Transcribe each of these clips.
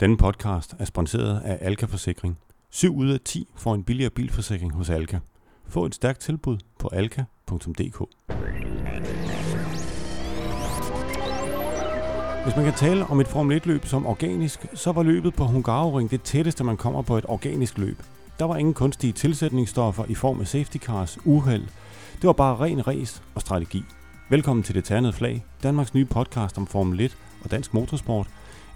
Denne podcast er sponsoreret af Alka Forsikring. 7 ud af 10 får en billigere bilforsikring hos Alka. Få et stærkt tilbud på alka.dk. Hvis man kan tale om et Formel 1-løb som organisk, så var løbet på Hungaroring det tætteste, man kommer på et organisk løb. Der var ingen kunstige tilsætningsstoffer i form af safety cars, uheld. Det var bare ren race og strategi. Velkommen til Det Ternede Flag, Danmarks nye podcast om Formel 1 og dansk motorsport.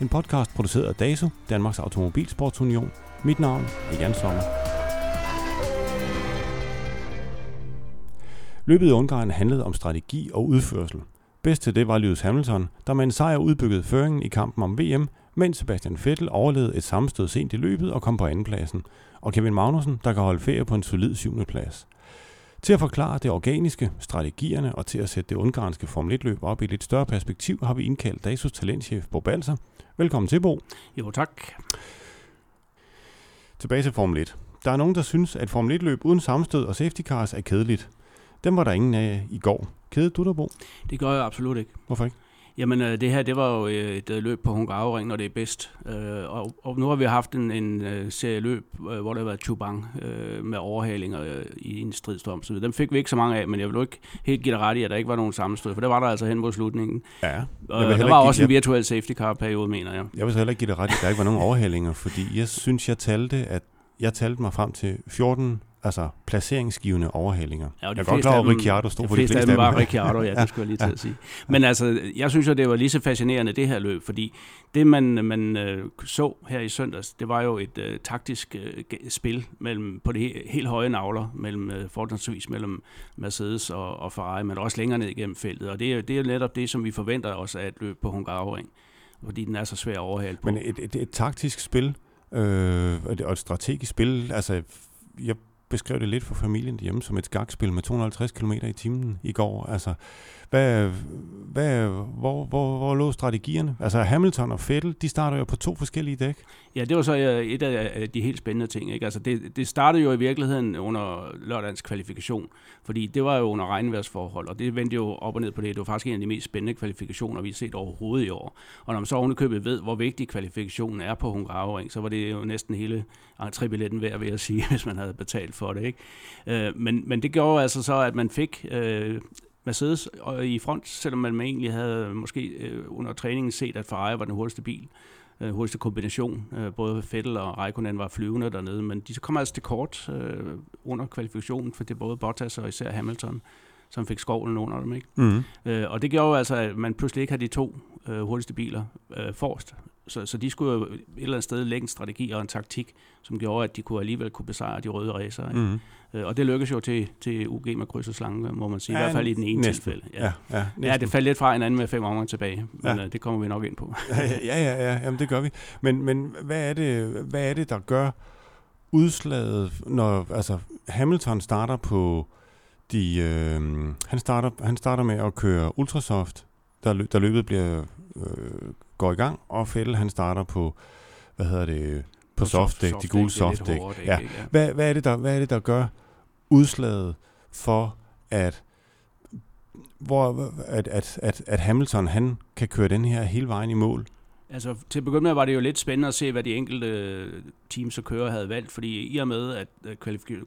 En podcast produceret af DASO, Danmarks Automobilsportsunion. Mit navn er Jan Sommer. Løbet i Ungarn handlede om strategi og udførsel. Bedst til det var Lewis Hamilton, der med en sejr udbyggede føringen i kampen om VM, mens Sebastian Vettel overlevede et sammenstød sent i løbet og kom på andenpladsen, og Kevin Magnussen, der kan holde ferie på en solid syvende plads. Til at forklare det organiske, strategierne og til at sætte det ungarske Formel 1-løb op i et lidt større perspektiv, har vi indkaldt DASUS talentchef Bo Balser. Velkommen til, Bo. Jo, tak. Tilbage til Formel 1. Der er nogen, der synes, at Formel 1-løb uden sammenstød og safety cars er kedeligt. Dem var der ingen af i går. Kædede du dig, Bo? Det gør jeg absolut ikke. Hvorfor ikke? Jamen, øh, det her, det var jo øh, et øh, løb på Hungaroring, når det er bedst. Og, og nu har vi haft en, en serie løb, hvor der har været Chubang med overhalinger i en stridstorm. Så dem fik vi ikke så mange af, men jeg vil jo ikke helt give dig ret i, at der ikke var nogen sammenstød, for det var der altså hen mod slutningen. Ja. Og der var også en virtuel safety car periode, mener jeg. Jeg vil så heller ikke give dig ret i, at der ikke var nogen overhalinger, fordi jeg synes, jeg talte, at jeg talte mig frem til 14 altså placeringsgivende overhalinger. Ja, jeg er godt klar over, at Ricciardo stod for de fleste af dem. var Ricciardo, ja, det skulle jeg lige til at sige. Men altså, jeg synes jo, det var lige så fascinerende, det her løb, fordi det, man, man øh, så her i søndags, det var jo et øh, taktisk øh, spil mellem, på det helt høje navler, mellem, øh, fortrinsvis mellem Mercedes og, og Ferrari, men også længere ned igennem feltet. Og det, det er netop det, som vi forventer os af et løb på Hungaroring, fordi den er så svær at overhale på. Men et, et, et taktisk spil, øh, og et strategisk spil, altså jeg beskrev det lidt for familien hjemme som et skakspil med 250 km i timen i går. Altså, hvad, hvad, hvor, hvor, hvor lå strategierne? Altså Hamilton og Vettel, de starter jo på to forskellige dæk. Ja, det var så et af de helt spændende ting. Ikke? Altså det, det startede jo i virkeligheden under lørdagens kvalifikation, fordi det var jo under regnværsforhold, og det vendte jo op og ned på det. Det var faktisk en af de mest spændende kvalifikationer, vi har set overhovedet i år. Og når man så ovenikøbet ved, hvor vigtig kvalifikationen er på Hungaroring, så var det jo næsten hele entrébilletten værd, vil jeg sige, hvis man havde betalt for det. Ikke? Øh, men, men det gjorde altså så, at man fik øh, Mercedes øh, i front, selvom man egentlig havde måske øh, under træningen set, at Ferrari var den hurtigste bil, øh, hurtigste kombination. Øh, både Vettel og Raikkonen var flyvende dernede, men de kom altså til kort øh, under kvalifikationen, for det både Bottas og især Hamilton, som fik skovlen under dem. Ikke? Mm. Øh, og det gjorde jo altså, at man pludselig ikke havde de to øh, hurtigste biler øh, forrest. Så, så de skulle jo et eller andet sted lægge en strategi og en taktik, som gjorde, at de kunne alligevel kunne besejre de røde racer. Ikke? Mm. Øh, og det lykkedes jo til, til UG med kryds og slange, må man sige. Ja, I hvert fald i den ene næsten. tilfælde. Ja. Ja, ja, ja, det faldt lidt fra hinanden med fem omgange tilbage, men ja. øh, det kommer vi nok ind på. ja, ja, ja, jamen, det gør vi. Men, men hvad, er det, hvad er det, der gør udslaget, når altså, Hamilton starter på de... Øh, han, starter, han starter med at køre ultrasoft, der, der løbet bliver, øh, går i gang, og Fettel han starter på, hvad hedder det, på, på softdæk, soft de gule softdæk. Ja. Hvad, hvad, er det, der, hvad er det, der gør udslaget for, at hvor, at, at, at, at Hamilton han kan køre den her hele vejen i mål? Altså, til at begynde med var det jo lidt spændende at se, hvad de enkelte teams og kører havde valgt, fordi i og med, at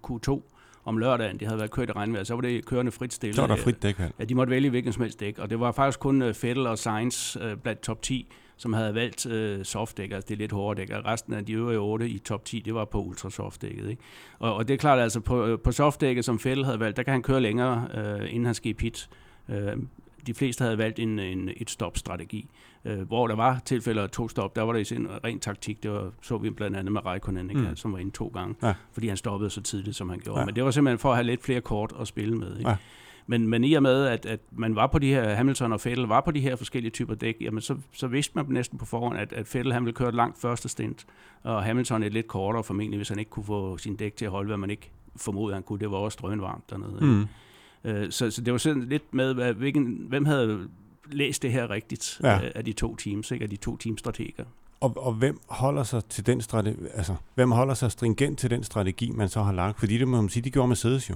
Q2 om lørdagen, de havde været kørt i regnvejr, så var det kørende frit stille. Så var der frit dæk, Ja, de måtte vælge hvilken som helst dæk, og det var faktisk kun uh, Vettel og Sainz uh, blandt top 10, som havde valgt uh, softdæk, altså det er lidt hårdere dæk, og resten af de øvrige 8 i top 10, det var på ultrasoftdækket. Ikke? Og, og det er klart, altså på, på softdækket, som Vettel havde valgt, der kan han køre længere, uh, inden han skal i pit. Uh, de fleste havde valgt en, en et stop-strategi. Øh, hvor der var tilfælde af to stop, der var i sin ren taktik. Det var, så vi blandt andet med Raikkonen, ikke, mm. som var inde to gange, ja. fordi han stoppede så tidligt, som han gjorde. Ja. Men det var simpelthen for at have lidt flere kort at spille med. Ikke? Ja. Men, men i og med, at, at man var på de her, Hamilton og Vettel var på de her forskellige typer dæk, jamen så, så vidste man næsten på forhånd, at, at Vettel han ville køre et langt første stint, og Hamilton et lidt kortere formentlig, hvis han ikke kunne få sin dæk til at holde, hvad man ikke formodede, han kunne. Det var også drønvarmt dernede. Mm. Øh, så, så det var sådan lidt med, hvilken, hvem havde læst det her rigtigt ja. Øh, af de to teams, ikke? af de to teamstrateger. Og, og hvem holder sig til den strategi, altså hvem holder sig stringent til den strategi, man så har lagt? Fordi det må man sige, de gjorde Mercedes jo.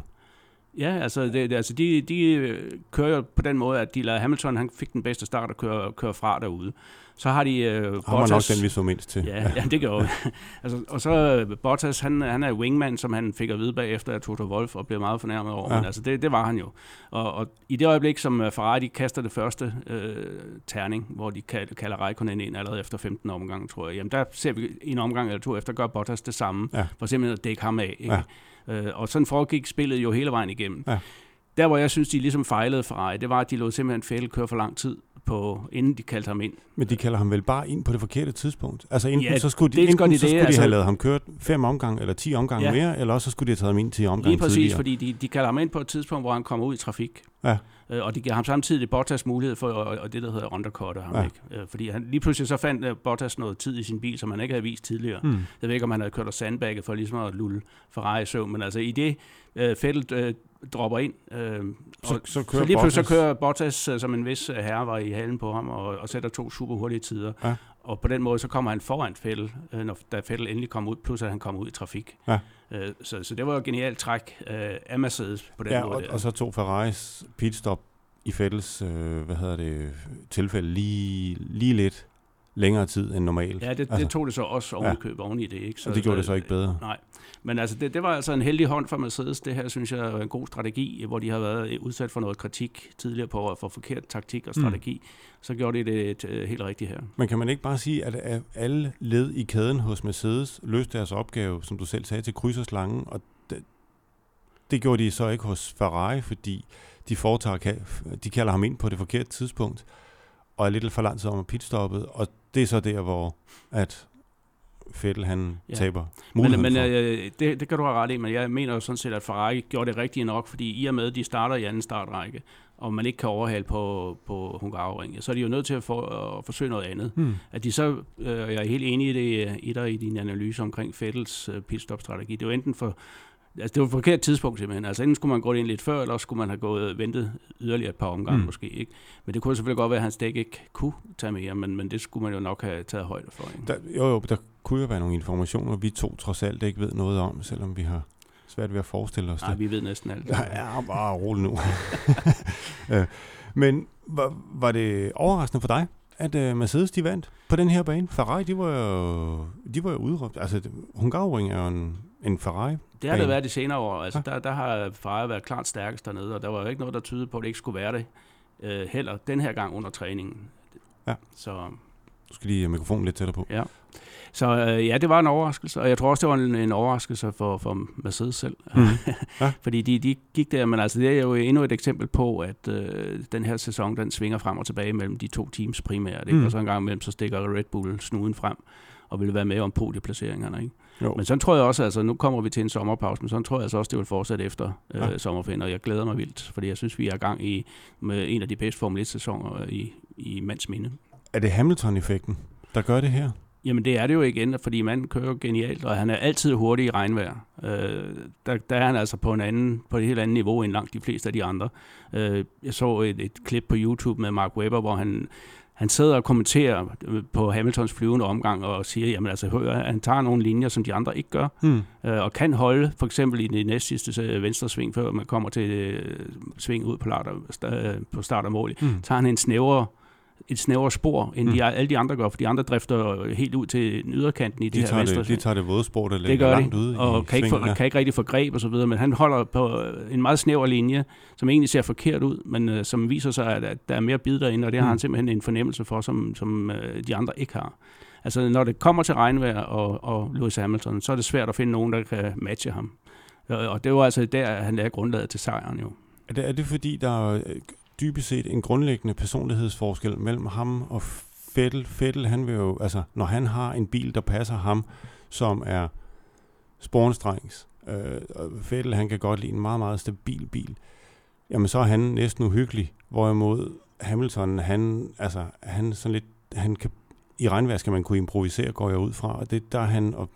Ja, altså, det, det, altså de, de kører jo på den måde, at de lader Hamilton, han fik den bedste start og kører, kører fra derude. Så har de øh, Bottas. Ham nok den, vi så mindst til. Ja, ja det gør vi. altså, og så øh, Bottas, han, han er wingman, som han fik at vide bagefter af Toto Wolf, og blev meget fornærmet over. Ja. Men altså, det, det var han jo. Og, og i det øjeblik, som øh, Ferrari de kaster det første øh, terning, hvor de kalder Raikkonen ind allerede efter 15 omgang, tror jeg, jamen der ser vi en omgang eller to efter, gør Bottas det samme, ja. for simpelthen at dække ham af. Ikke? Ja. Øh, og sådan foregik spillet jo hele vejen igennem. Ja. Der, hvor jeg synes, de ligesom fejlede Ferrari, det var, at de lå simpelthen Fæle køre for lang tid på, inden de kaldte ham ind. Men de kalder ham vel bare ind på det forkerte tidspunkt? Altså enten ja, så skulle de, enten, de, så skulle de altså, have lavet ham kørt fem omgange eller ti omgange ja. mere, eller også så skulle de have taget ham ind ti omgange Lige præcis, tidligere. fordi de, de kalder ham ind på et tidspunkt, hvor han kommer ud i trafik. Ja. Øh, og de giver ham samtidig Bottas mulighed for at, og det, der hedder undercutter ham. Ja. Ikke? Øh, fordi han, lige pludselig så fandt uh, Bottas noget tid i sin bil, som han ikke havde vist tidligere. Mm. Jeg ved ikke, om han havde kørt og sandbagget for ligesom at lulle Ferrari i søvn, men altså i det uh, Vettel uh, dropper ind, uh, så, og, så, kører så lige pludselig så kører Bottas, uh, som en vis herre var i halen på ham, og, og sætter to super hurtige tider. Ja. Og på den måde, så kommer han foran Vettel, uh, når, da Vettel endelig kommer ud, plus at han kommer ud i trafik. Ja. Uh, så, så det var jo et genialt træk uh, af Mercedes på den ja, måde. Og, og så tog Ferraris pitstop i Fælles, øh, hvad hedder det, tilfælde lige, lige lidt længere tid end normalt. Ja, det, altså, det tog det så også ovenikøb ja. oven i det. Ikke? Så, og det gjorde det så ikke bedre? Nej, men altså det, det var altså en heldig hånd for Mercedes. Det her synes jeg er en god strategi, hvor de har været udsat for noget kritik tidligere på for forkert taktik og strategi. Mm. Så gjorde de det et, helt rigtigt her. Men kan man ikke bare sige, at alle led i kæden hos Mercedes løste deres opgave, som du selv sagde, til krydserslangen, og det, det gjorde de så ikke hos Ferrari, fordi de foretager, de kalder ham ind på det forkerte tidspunkt, og er lidt for lang tid om at pitstoppet, og det er så der, hvor at Fettel han ja. taber Men, men øh, det, det kan du have ret i, men jeg mener jo sådan set, at Ferrari gjorde det rigtigt nok, fordi i og med, at de starter i anden startrække, og man ikke kan overhale på, på Hungaroring, så er de jo nødt til at, for, at forsøge noget andet. Hmm. At de så, øh, jeg er helt enig i det, i dig i din analyse omkring Fettels øh, pitstop-strategi. Det er jo enten for Altså, det var et forkert tidspunkt simpelthen. Altså, enten skulle man gå ind lidt før, eller skulle man have gået ventet yderligere et par omgange mm. måske. Ikke? Men det kunne selvfølgelig godt være, at hans dæk ikke kunne tage mere, men, men det skulle man jo nok have taget højde for. Ikke? Der, jo, jo, der kunne jo være nogle informationer, vi to trods alt ikke ved noget om, selvom vi har svært ved at forestille os Nej, det. vi ved næsten alt. Ja, bare rolig nu. men var, var det overraskende for dig, at uh, Mercedes de vandt på den her bane? Ferrari, de var jo, de var jo udråbt. Altså, Hungaroring er jo en, en Ferrari det har det været de senere år. Altså, ja. der, der har Ferrari været klart stærkest dernede, og der var jo ikke noget, der tydede på, at det ikke skulle være det øh, heller den her gang under træningen. Ja. Så, du skal lige mikrofonen lidt tættere på. Ja. Så øh, ja, det var en overraskelse, og jeg tror også, det var en, en overraskelse for, for Mercedes selv. Mm. Ja. Fordi de, de gik der, men altså det er jo endnu et eksempel på, at øh, den her sæson, den svinger frem og tilbage mellem de to teams primært. Ikke? Mm. Og så en gang imellem, så stikker Red Bull snuden frem og vil være med om podieplaceringerne. Ikke? Jo. Men så tror jeg også, altså nu kommer vi til en sommerpause, men så tror jeg altså også, det vil fortsætte efter øh, ja. sommerferien, og jeg glæder mig vildt, fordi jeg synes, vi er i gang i, med en af de bedste Formel 1-sæsoner i, i mands minde. Er det Hamilton-effekten, der gør det her? Jamen det er det jo igen, fordi manden kører genialt, og han er altid hurtig i regnvejr. Øh, der, der er han altså på, en anden, på et helt andet niveau end langt de fleste af de andre. Øh, jeg så et, et klip på YouTube med Mark Webber, hvor han han sidder og kommenterer øh, på Hamiltons flyvende omgang og siger, jamen altså, hør, han tager nogle linjer, som de andre ikke gør, hmm. øh, og kan holde, for eksempel i det næst sidste øh, venstre sving, før man kommer til øh, sving ud på, lader, øh, på start og mål, hmm. tager han en snævere et snævere spor, end mm. de, alle de andre gør, for de andre drifter helt ud til yderkanten i de det her venstre. Det, de tager det våde spor, der ligger langt ude og kan ikke, for, kan ikke rigtig få greb og så videre, men han holder på en meget snæver linje, som egentlig ser forkert ud, men uh, som viser sig, at, at der er mere bid derinde, og det mm. har han simpelthen en fornemmelse for, som, som uh, de andre ikke har. Altså, når det kommer til regnvejr og, og Lewis Hamilton, så er det svært at finde nogen, der kan matche ham. Og det var altså der, han lagde grundlaget til sejren jo. Er det, er det fordi, der dybest set en grundlæggende personlighedsforskel mellem ham og Fettel. Fettel, han vil jo, altså, når han har en bil, der passer ham, som er spornstrengs, øh, og Fettel, han kan godt lide en meget, meget stabil bil, jamen så er han næsten uhyggelig, hvorimod Hamilton, han, altså, han sådan lidt, han kan, i regnvejr skal man kunne improvisere, går jeg ud fra, og det der er han at,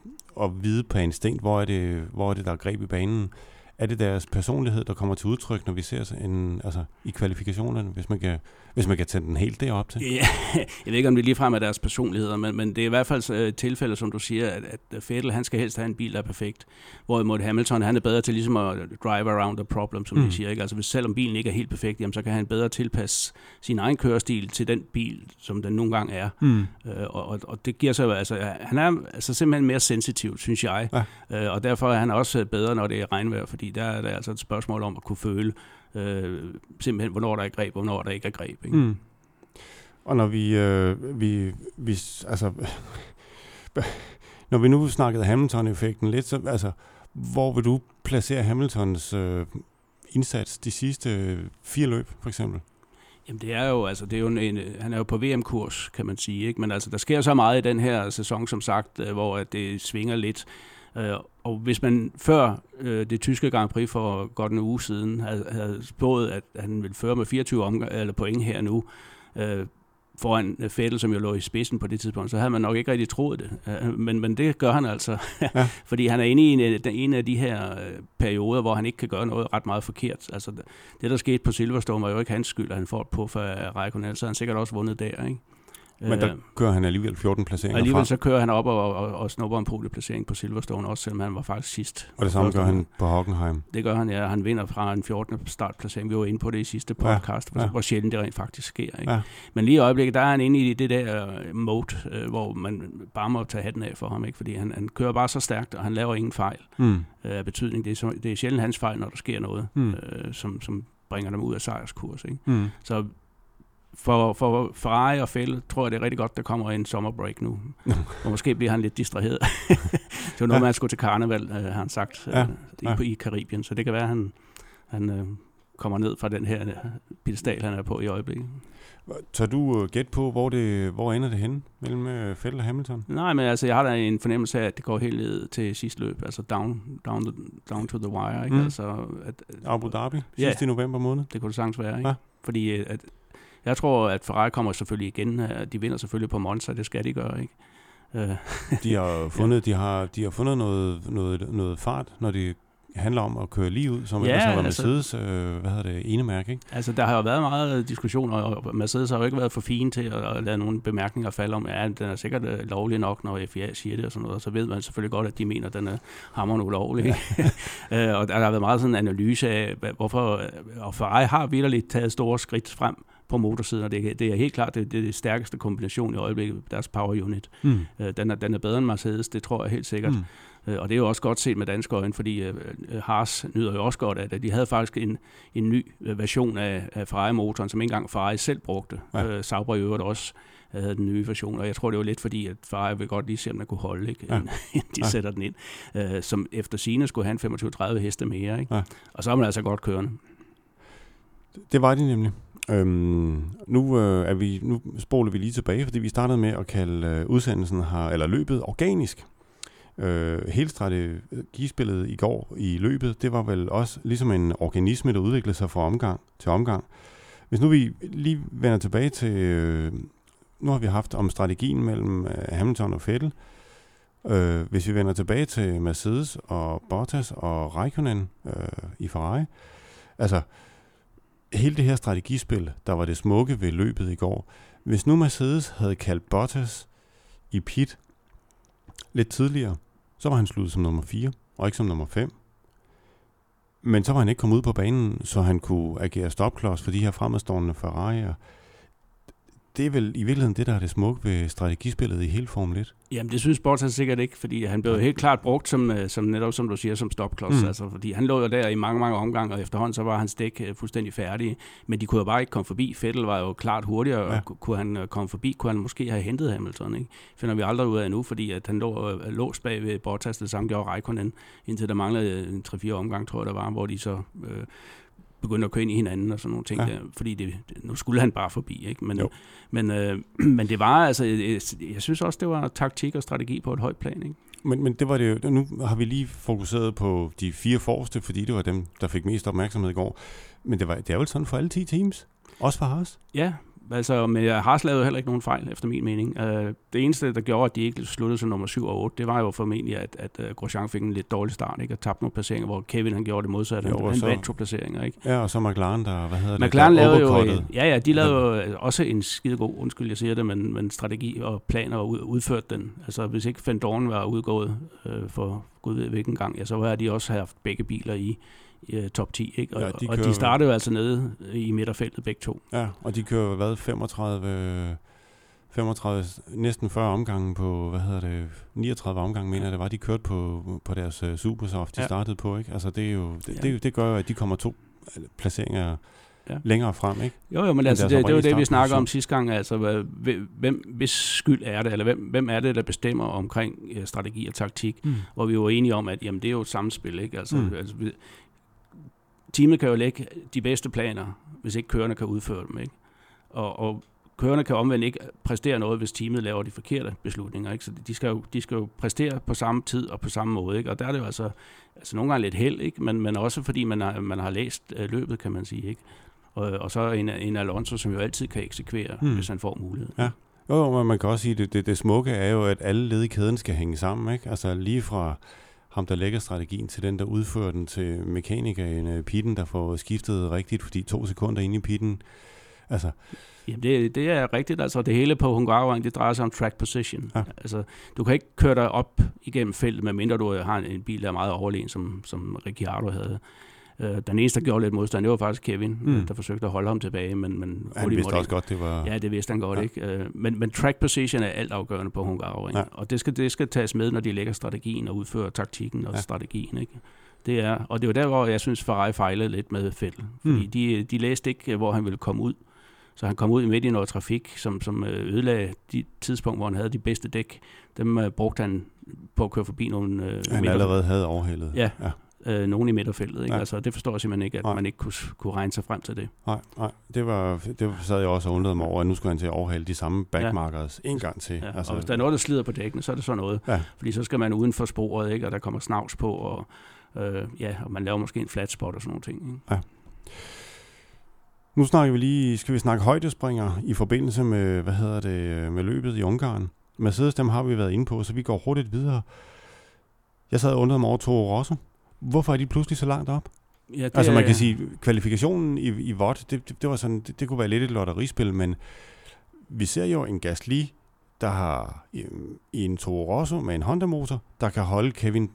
at vide på instinkt, hvor er det, hvor er det der er greb i banen er det deres personlighed, der kommer til udtryk, når vi ser en, altså, i kvalifikationerne, hvis man kan, hvis man kan tage den helt derop til? Ja, jeg ved ikke, om det ligefrem er deres personligheder, men, men det er i hvert fald et tilfælde, som du siger, at, at Vettel, han skal helst have en bil, der er perfekt. Hvorimod Hamilton, han er bedre til ligesom at drive around the problem, som mm. de siger. Ikke? Altså hvis selvom bilen ikke er helt perfekt, jamen, så kan han bedre tilpasse sin egen kørestil til den bil, som den nogle gange er. Mm. Øh, og, og det giver sig, altså han er altså simpelthen mere sensitiv, synes jeg. Ja. Øh, og derfor er han også bedre, når det er regnvejr, fordi der er det altså et spørgsmål om at kunne føle øh, simpelthen, hvornår der er greb, og hvornår der ikke er greb. Ikke? Mm. Og når vi, øh, vi, vi altså, når vi nu snakkede Hamilton-effekten lidt, så altså, hvor vil du placere Hamiltons øh, indsats de sidste fire løb, for eksempel? Jamen det er jo, altså det er jo en, en, han er jo på VM-kurs, kan man sige, ikke? men altså der sker så meget i den her sæson, som sagt, øh, hvor det svinger lidt. Øh, og hvis man før øh, det tyske Grand Prix for godt en uge siden havde, havde spået, at han ville føre med 24 omgang, eller point her nu, foran Fettel, som jo lå i spidsen på det tidspunkt, så havde man nok ikke rigtig troet det. Men, men det gør han altså, ja. fordi han er inde i en, en af de her perioder, hvor han ikke kan gøre noget ret meget forkert. Altså, det, der skete på Silverstone, var jo ikke hans skyld, at han får på for Raikkonen, så han sikkert også vundet der. Ikke? Men der øh, kører han alligevel 14 placeringer Alligevel fra. så kører han op og, og, og snupper en podieplacering på Silverstone, også selvom han var faktisk sidst. Og det samme gør han på Hockenheim? Det gør han, ja. Han vinder fra en 14. startplacering. Vi var inde på det i sidste podcast, ja, ja. hvor sjældent det rent faktisk sker. Ikke? Ja. Men lige i øjeblikket, der er han inde i det der øh, mode, øh, hvor man bare må tage hatten af for ham, ikke? fordi han, han kører bare så stærkt, og han laver ingen fejl mm. af betydning. Det er, så, det er sjældent hans fejl, når der sker noget, mm. øh, som, som bringer dem ud af sejrskurs. Ikke? Mm. Så for, for Ferrari og Fælde tror jeg, det er rigtig godt, der kommer en sommerbreak nu. og måske bliver han lidt distraheret. det var noget, ja. man skulle til karneval, øh, har han sagt, ja. øh, ja. i Karibien. Så det kan være, at han, han øh, kommer ned fra den her øh, pedestal, han er på i øjeblikket. Tør du gætte på, hvor, det, hvor ender det henne mellem Vettel og Hamilton? Nej, men altså, jeg har da en fornemmelse af, at det går helt ned til sidste løb, altså down, down, the, down to the wire. Ikke? Mm. Altså, at, Abu Dhabi, ja, sidste i november måned? det kunne det sagtens være. Ikke? Ja. Fordi at, jeg tror, at Ferrari kommer selvfølgelig igen. De vinder selvfølgelig på Monza, det skal de gøre, ikke? Øh. de har fundet, de har, de har fundet noget, noget, noget fart, når de handler om at køre lige ud, som ja, ellers har været altså, Mercedes, øh, hvad hedder det, ene mærke, ikke? Altså, der har jo været meget diskussion, og Mercedes har jo ikke været for fine til at, at lade nogle bemærkninger falde om, ja, den er sikkert øh, lovlig nok, når FIA siger det og sådan noget, og så ved man selvfølgelig godt, at de mener, at den er hammerende ulovlig. Ja. Øh, og der har været meget sådan en analyse af, hvorfor, og Ferrari har vidderligt taget store skridt frem, på motorsiden, og det, det er helt klart det, det, er det stærkeste kombination i øjeblikket, deres power unit. Mm. Øh, den, er, den er bedre end Mercedes, det tror jeg helt sikkert. Mm. Øh, og det er jo også godt set med danske øjne, fordi øh, Haas nyder jo også godt af det. De havde faktisk en, en ny øh, version af, af Ferrari-motoren, som ikke engang Ferrari selv brugte. Ja. Øh, Sauber i øvrigt også havde den nye version, og jeg tror, det var lidt fordi, at Ferrari vil godt lige se, om den kunne holde, ikke? Ja. inden de ja. sætter den ind. Øh, som efter sine skulle have en 25-30 heste mere. Ikke? Ja. Og så er man altså godt kørende. Det var de nemlig. Øhm, nu, øh, er vi, nu spoler vi lige tilbage, fordi vi startede med at kalde øh, udsendelsen her, eller løbet organisk. Øh, hele strategispillet i går i løbet, det var vel også ligesom en organisme, der udviklede sig fra omgang til omgang. Hvis nu vi lige vender tilbage til, øh, nu har vi haft om strategien mellem øh, Hamilton og Vettel. Øh, hvis vi vender tilbage til Mercedes og Bottas og Raikkonen øh, i Ferrari, altså hele det her strategispil, der var det smukke ved løbet i går, hvis nu Mercedes havde kaldt Bottas i pit lidt tidligere, så var han sluttet som nummer 4, og ikke som nummer 5. Men så var han ikke kommet ud på banen, så han kunne agere stopklods for de her fremadstående Ferrari'er det er vel i virkeligheden det, der er det smukke ved strategispillet i hele Formel 1. Jamen, det synes Bottas sikkert ikke, fordi han blev helt klart brugt som, øh, som netop, som du siger, som stopklods. Mm. Altså, fordi han lå jo der i mange, mange omgange, og efterhånden så var hans dæk øh, fuldstændig færdig. Men de kunne jo bare ikke komme forbi. Fettel var jo klart hurtigere, ja. og kunne han øh, komme forbi, kunne han måske have hentet Hamilton. Ikke? Finder vi aldrig ud af nu, fordi at han lå låst bag ved Bottas, det samme gjorde Raikkonen, indtil der manglede en 3-4 omgang, tror jeg, der var, hvor de så øh, begyndte at køre ind i hinanden og sådan nogle ting, ja. der, fordi det, nu skulle han bare forbi. Ikke? Men, men, øh, men det var altså, jeg, jeg synes også, det var taktik og strategi på et højt plan. Ikke? Men, men det var det jo, nu har vi lige fokuseret på de fire forreste, fordi det var dem, der fik mest opmærksomhed i går. Men det, var, det er jo sådan for alle 10 teams, også for Haas? Ja, altså, men Haas lavede heller ikke nogen fejl, efter min mening. Øh, det eneste, der gjorde, at de ikke sluttede som nummer 7 og 8, det var jo formentlig, at, at uh, Grosjean fik en lidt dårlig start, ikke? og tabte nogle placeringer, hvor Kevin han gjorde det modsatte. Jo, han, han vandt to placeringer. Ikke? Ja, og så McLaren, der, hvad hedder McLaren det, der lavede jo, ja, ja, de lavede jo også en skide god, undskyld, jeg siger det, men, men strategi og planer og udført den. Altså, hvis ikke Fendorn var udgået øh, for gud ved hvilken gang, ja, så var de også haft begge biler i, uh, top 10, ikke? Og, ja, de, og de startede jo altså nede i midterfeltet begge to. Ja, og de kører hvad, 35, 35, næsten 40 omgange på, hvad hedder det, 39 omgange, mener jeg det var, de kørte på, på deres uh, Supersoft, de ja. startede på, ikke? Altså det, er jo, det, ja. det, det gør jo, at de kommer to placeringer ja. længere frem, ikke? Jo, jo, men altså, det, det er jo det, vi snakker om sidste gang, altså, hvem, hvis skyld er det, eller hvem, hvem er det, der bestemmer omkring uh, strategi og taktik, mm. hvor vi jo enige om, at jamen, det er jo et samspil, ikke? Altså, mm. altså teamet kan jo lægge de bedste planer, hvis ikke kørerne kan udføre dem. Ikke? Og, og kørerne kan omvendt ikke præstere noget, hvis teamet laver de forkerte beslutninger. Ikke? Så de skal, jo, de skal jo præstere på samme tid og på samme måde. Ikke? Og der er det jo altså, altså nogle gange lidt held, ikke? Men, men også fordi man har, man har læst øh, løbet, kan man sige. Ikke? Og, og så en, en Alonso, som jo altid kan eksekvere, hmm. hvis han får mulighed. Ja. Jo, men man kan også sige, at det, det, det smukke er jo, at alle led i kæden skal hænge sammen. Ikke? Altså lige fra ham, der lægger strategien, til den, der udfører den, til mekanikeren, øh, pitten, der får skiftet rigtigt, fordi to sekunder inde i pitten, altså... Jamen det, det er rigtigt, altså det hele på Hungaroring, det drejer sig om track position. Ja. Altså, du kan ikke køre dig op igennem feltet, medmindre du har en, en bil, der er meget overlegen, som, som Ricciardo havde. Øh, den eneste, der gjorde lidt modstand, det var faktisk Kevin, mm. der forsøgte at holde ham tilbage. Men, men han vidste også ikke. godt, det var... Ja, det vidste han godt, ja. ikke? Øh, men, men track position er alt afgørende på Hungaroring. Ja. Og det skal, det skal tages med, når de lægger strategien og udfører taktikken og ja. strategien, ikke? Det er, og det var der, hvor jeg synes, Ferrari fejlede lidt med Vettel. Fordi mm. de, de læste ikke, hvor han ville komme ud. Så han kom ud midt i noget trafik, som, som øh, ødelagde de tidspunkt, hvor han havde de bedste dæk. Dem uh, brugte han på at køre forbi nogle... Uh, han allerede havde overhældet. Ja, ja øh, nogen i midterfeltet. Ikke? Altså, det forstår jeg simpelthen ikke, at nej. man ikke kunne, kunne regne sig frem til det. Nej, nej. Det, var, det sad jeg også og undrede mig over, at nu skulle han til at overhale de samme backmarkers ja. en gang til. Ja. Altså, og hvis der er noget, der slider på dækkene, så er det sådan noget. Ja. Fordi så skal man uden for sporet, ikke? og der kommer snavs på, og, øh, ja, og man laver måske en flat spot og sådan nogle ting. Ikke? Ja. Nu snakker vi lige, skal vi snakke højdespringer i forbindelse med, hvad hedder det, med løbet i Ungarn. Mercedes, dem har vi været inde på, så vi går hurtigt videre. Jeg sad og undrede mig over Toro Rosso. Hvorfor er de pludselig så langt op? Ja, det altså man kan sige, kvalifikationen i, i VOD, det, det, det, var sådan, det, det kunne være lidt et lotterispil, men vi ser jo en Gasly, der har i en Toro Rosso med en Honda-motor, der kan holde Kevin,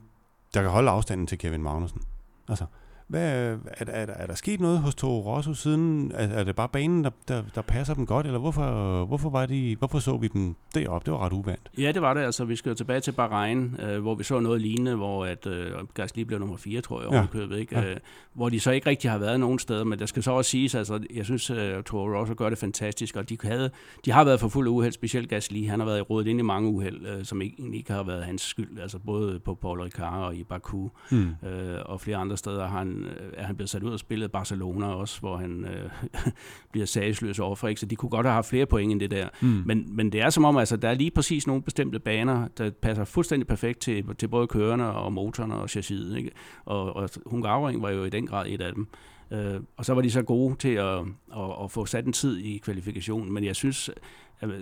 der kan holde afstanden til Kevin Magnussen. Altså, hvad, er, er, er, er der sket noget hos Toro Rosso siden? Er, er det bare banen, der, der, der passer dem godt, eller hvorfor, hvorfor, var de, hvorfor så vi dem deroppe? Det var ret uvandt. Ja, det var det. Altså, vi skal jo tilbage til Bahrain, øh, hvor vi så noget lignende, hvor at, øh, Gasly blev nummer 4, tror jeg, ja. købet, ikke? Ja. Øh, hvor de så ikke rigtig har været nogen steder, men der skal så også siges, altså, jeg synes, at uh, Toro Rosso gør det fantastisk, og de, havde, de har været for fuld af uheld, specielt Gasly. Han har været rådet ind i mange uheld, øh, som ikke, ikke har været hans skyld, altså både på Paul Ricard og i Baku, hmm. øh, og flere andre steder har han, øh, er han blevet sat ud og spillet Barcelona også, hvor han øh, bliver sagsløs overfor, ikke? så de kunne godt have haft flere point end det der. Mm. Men, men det er som om, altså, der er lige præcis nogle bestemte baner, der passer fuldstændig perfekt til, til både kørerne og motorerne og chassiset. Ikke? Og, og Hungaroring var jo i den grad et af dem. Øh, og så var de så gode til at, at, at få sat en tid i kvalifikationen, men jeg synes,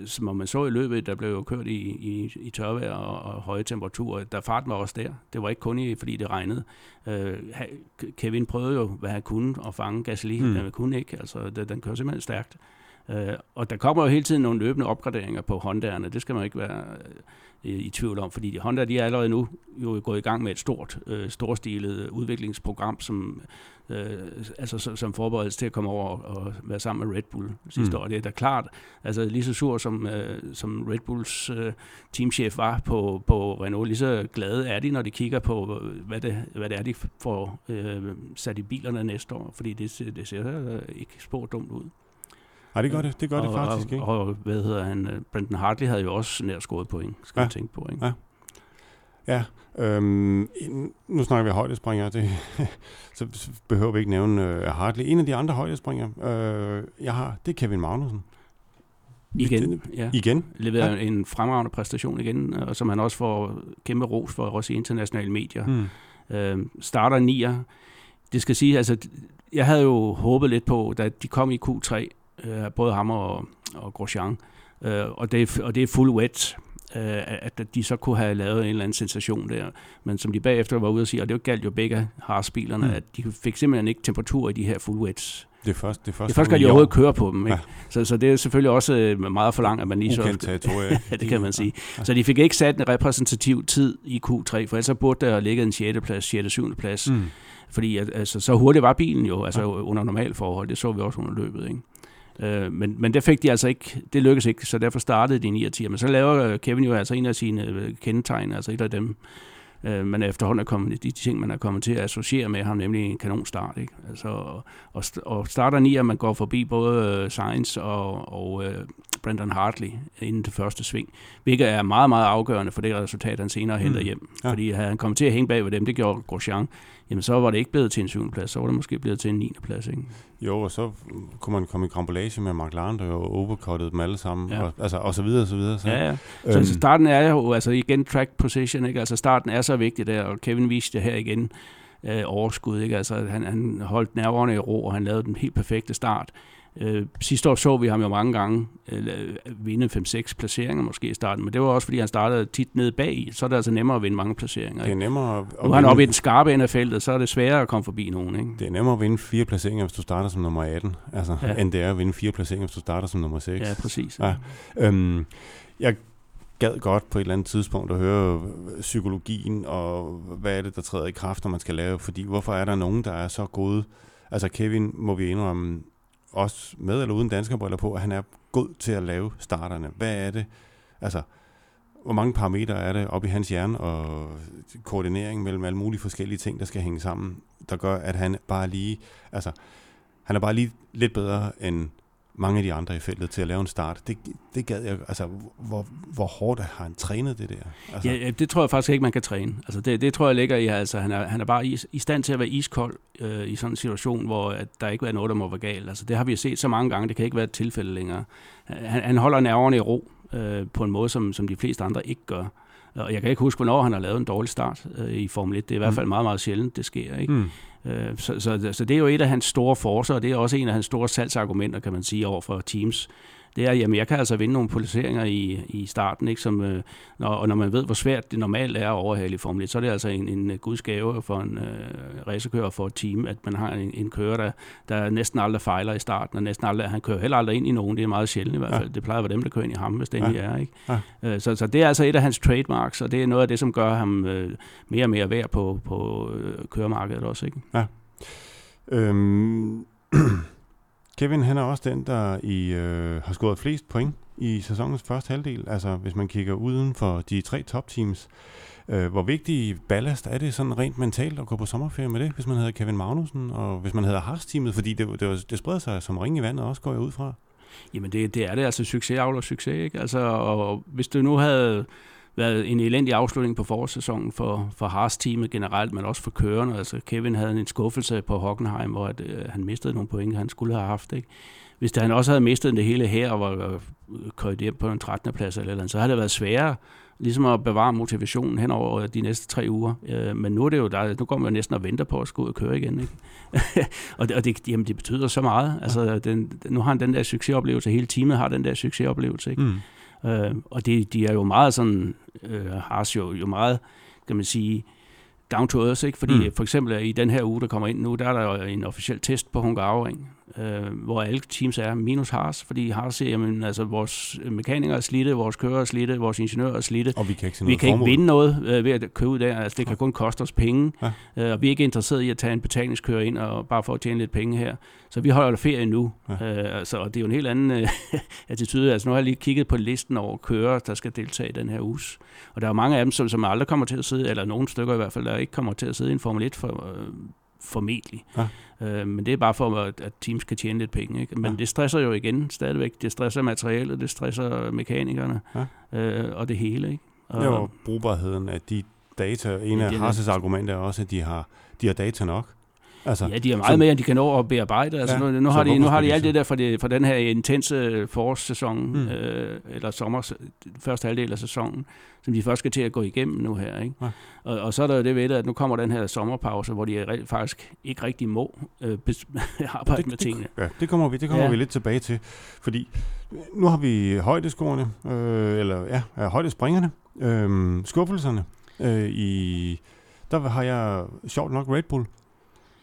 som man så i løbet, der blev jo kørt i, i, i tørvejr og, og høje temperaturer, der farten var også der. Det var ikke kun i, fordi det regnede. Øh, Kevin prøvede jo, hvad han kunne, at fange Gasly. Mm. Han kunne ikke, altså det, den kører simpelthen stærkt. Øh, og der kommer jo hele tiden nogle løbende opgraderinger på Honda'erne. Det skal man ikke være øh, i tvivl om, fordi Honda de er allerede nu jo gået i gang med et stort, øh, storstilet udviklingsprogram, som øh, altså, som forberedelse til at komme over og være sammen med Red Bull sidste mm. år. Det er da klart, altså lige så sur som, øh, som Red Bulls øh, teamchef var på, på Renault, lige så glade er de, når de kigger på, hvad det, hvad det er, de får øh, sat i bilerne næste år, fordi det, det ser øh, ikke spor dumt ud. Nej, det gør det, det gør og, det faktisk ikke. Og, og, hvad hedder han, øh, Brendan Hartley havde jo også nær scoret point, skal ja. man tænke på, ikke? Ja. Ja, øhm, nu snakker vi højdespringere, det, så behøver vi ikke nævne øh, Hartley. En af de andre højdespringere, øh, jeg har, det er Kevin Magnussen. Igen, ja. Igen? Leverer ja. en fremragende præstation igen, og som han også får kæmpe ros for, også i internationale medier. Hmm. Øh, starter nier. Det skal sige, altså, jeg havde jo håbet lidt på, da de kom i Q3, øh, både ham og, og Grosjean. Øh, og, det, og det er full wet, øh, at de så kunne have lavet en eller anden sensation der. Men som de bagefter var ude at sige, og det galt jo begge Haas-bilerne, mm. at de fik simpelthen ikke temperatur i de her full wets. Det er først, det er først, det er først, de overhovedet kører på dem. Ikke? Ja. Så, så det er selvfølgelig også øh, meget for langt, at man lige så... territorie. ja, det kan man sige. Ja. Så de fik ikke sat en repræsentativ tid i Q3, for ellers burde der ligge en 6. plads, 6. 7. plads. Mm. Fordi altså, så hurtigt var bilen jo, altså ja. under normal forhold. Det så vi også under løbet. Ikke? Øh, men, men det fik de altså ikke, det lykkedes ikke, så derfor startede de 9 og 10. Men så laver Kevin jo altså en af sine øh, kendetegn, altså et af dem, øh, man efterhånden er kommet, de ting, man er kommet til at associere med ham, nemlig en kanonstart. Ikke? Altså, og, og starter 9, at man går forbi både uh, Sainz og, og uh, Brendan Hartley inden det første sving, hvilket er meget, meget afgørende for det resultat, han senere henter mm. hjem. Ja. Fordi han kommet til at hænge bag ved dem, det gjorde Grosjean, jamen så var det ikke blevet til en syvende plads, så var det måske blevet til en niende plads. Ikke? Jo, og så kunne man komme i krambolage med McLaren, der jo overcuttede dem alle sammen, ja. og, altså, og så videre, og så videre. Så. Ja, ja. Så, øhm. så starten er jo, altså igen track position, ikke? altså starten er så vigtig der, og Kevin viste det her igen, øh, overskud, ikke? altså han, han holdt nerverne i ro, og han lavede den helt perfekte start. Øh, sidste år så vi ham jo mange gange øh, vinde 5-6 placeringer måske i starten, men det var også fordi han startede tit nede bag, så er det altså nemmere at vinde mange placeringer. Det er nemmere at, nu er han oppe i den skarpe ende af feltet, så er det sværere at komme forbi nogen. Ikke? Det er nemmere at vinde fire placeringer, hvis du starter som nummer 18, altså, ja. end det er at vinde fire placeringer, hvis du starter som nummer 6. Ja, præcis. Ja. Øhm, jeg gad godt på et eller andet tidspunkt at høre psykologien, og hvad er det, der træder i kraft, når man skal lave, fordi hvorfor er der nogen, der er så gode? Altså Kevin, må vi indrømme, også med eller uden danskerbriller på, at han er god til at lave starterne. Hvad er det? Altså, hvor mange parametre er det op i hans hjerne, og koordinering mellem alle mulige forskellige ting, der skal hænge sammen, der gør, at han bare lige, altså, han er bare lige lidt bedre end mange af de andre i feltet til at lave en start. Det, det gad jeg, altså, hvor, hvor hårdt har han trænet det der? Altså. Ja, det tror jeg faktisk ikke, man kan træne. Altså, det, det tror jeg ligger i, altså, han er, han er bare i, i stand til at være iskold øh, i sådan en situation, hvor at der ikke er noget, der må være galt. Altså, det har vi set så mange gange, det kan ikke være et tilfælde længere. Han, han holder nerverne i ro øh, på en måde, som, som de fleste andre ikke gør. Og jeg kan ikke huske, hvornår han har lavet en dårlig start øh, i Formel 1. Det er i hvert mm. fald meget, meget sjældent, det sker. Ikke? Mm. Øh, så, så, så det er jo et af hans store forser, og det er også en af hans store salgsargumenter, kan man sige, over for teams det er, jamen jeg kan altså vinde nogle placeringer i, i starten, ikke? Som, øh, når, og når man ved, hvor svært det normalt er at overhale i Formel 1, så er det altså en, en gudsgave for en øh, racerkører for et team, at man har en, en kører, der, der næsten aldrig fejler i starten, og næsten aldrig, han kører heller aldrig ind i nogen, det er meget sjældent i hvert fald. Ja. Det plejer at være dem, der kører ind i ham, hvis det ja. er. Ikke? Ja. Øh, så, så det er altså et af hans trademarks, og det er noget af det, som gør ham øh, mere og mere værd på, på øh, køremarkedet også. Ikke? Ja. Øhm Kevin, han er også den, der i, øh, har scoret flest point i sæsonens første halvdel. Altså, hvis man kigger uden for de tre topteams. Øh, hvor vigtig ballast er det sådan rent mentalt at gå på sommerferie med det, hvis man hedder Kevin Magnussen, og hvis man hedder Haas-teamet, fordi det, det, det spreder sig som ring i vandet også, går jeg ud fra. Jamen, det, det er det altså succes og succes, ikke? Altså, og hvis du nu havde været en elendig afslutning på forårssæsonen for, for Haas-teamet generelt, men også for kørerne. Altså Kevin havde en skuffelse på Hockenheim, hvor at, øh, han mistede nogle point, han skulle have haft. Ikke? Hvis han også havde mistet det hele her og var kørt hjem på en 13. plads eller, eller så havde det været sværere ligesom at bevare motivationen hen over de næste tre uger. Øh, men nu er det jo, der, nu går man jo næsten og venter på at skulle ud og køre igen. Ikke? og det, og det, jamen, det betyder så meget. Altså, den, nu har han den der succesoplevelse, hele teamet har den der succesoplevelse. Ikke? Mm. Øh, og det, de er jo meget sådan, øh, har jo, jo meget, kan man sige, down to earth, ikke? Fordi mm. for eksempel i den her uge, der kommer ind nu, der er der en officiel test på Hungaroring, øh, hvor alle teams er minus Haas, fordi Haas siger, jamen, altså, vores mekanikere er slidte, vores kører er slidte, vores ingeniører er slidte. Og vi kan ikke, vi kan ikke vinde noget øh, ved at købe der, altså det kan kun koste os penge, ja. øh, og vi er ikke interesseret i at tage en betalingskører ind, og bare for at tjene lidt penge her. Så vi holder ferie nu, ja. øh, altså, og det er jo en helt anden øh, attitude. Altså nu har jeg lige kigget på listen over kører, der skal deltage i den her uge. Og der er mange af dem, som, som aldrig kommer til at sidde, eller nogle stykker i hvert fald, der ikke kommer til at sidde i en Formel 1 for, øh, formentlig. Ja. Øh, men det er bare for, at, at teams kan tjene lidt penge. Ikke? Men ja. det stresser jo igen stadigvæk. Det stresser materialet, det stresser mekanikerne ja. øh, og det hele. Ikke? Og, ja, og brugbarheden af de data. En af ja, Hasses argumenter er også, at de har, de har data nok. Altså, ja, de er meget som, mere, end de kan nå at bearbejde. Altså, ja, nu, nu, har de, nu har de alt det der fra, det, fra den her intense forårssæson, mm. øh, eller sommer, første halvdel af sæsonen, som de først skal til at gå igennem nu her. Ikke? Ja. Og, og så er der jo det ved det, at nu kommer den her sommerpause, hvor de faktisk ikke rigtig må øh, arbejde det, med tingene. Det, ja, det kommer vi, det kommer ja. vi lidt tilbage til, fordi nu har vi højdeskårene, øh, eller ja, ja højdespringerne, øh, skuffelserne øh, i... Der har jeg sjovt nok Red Bull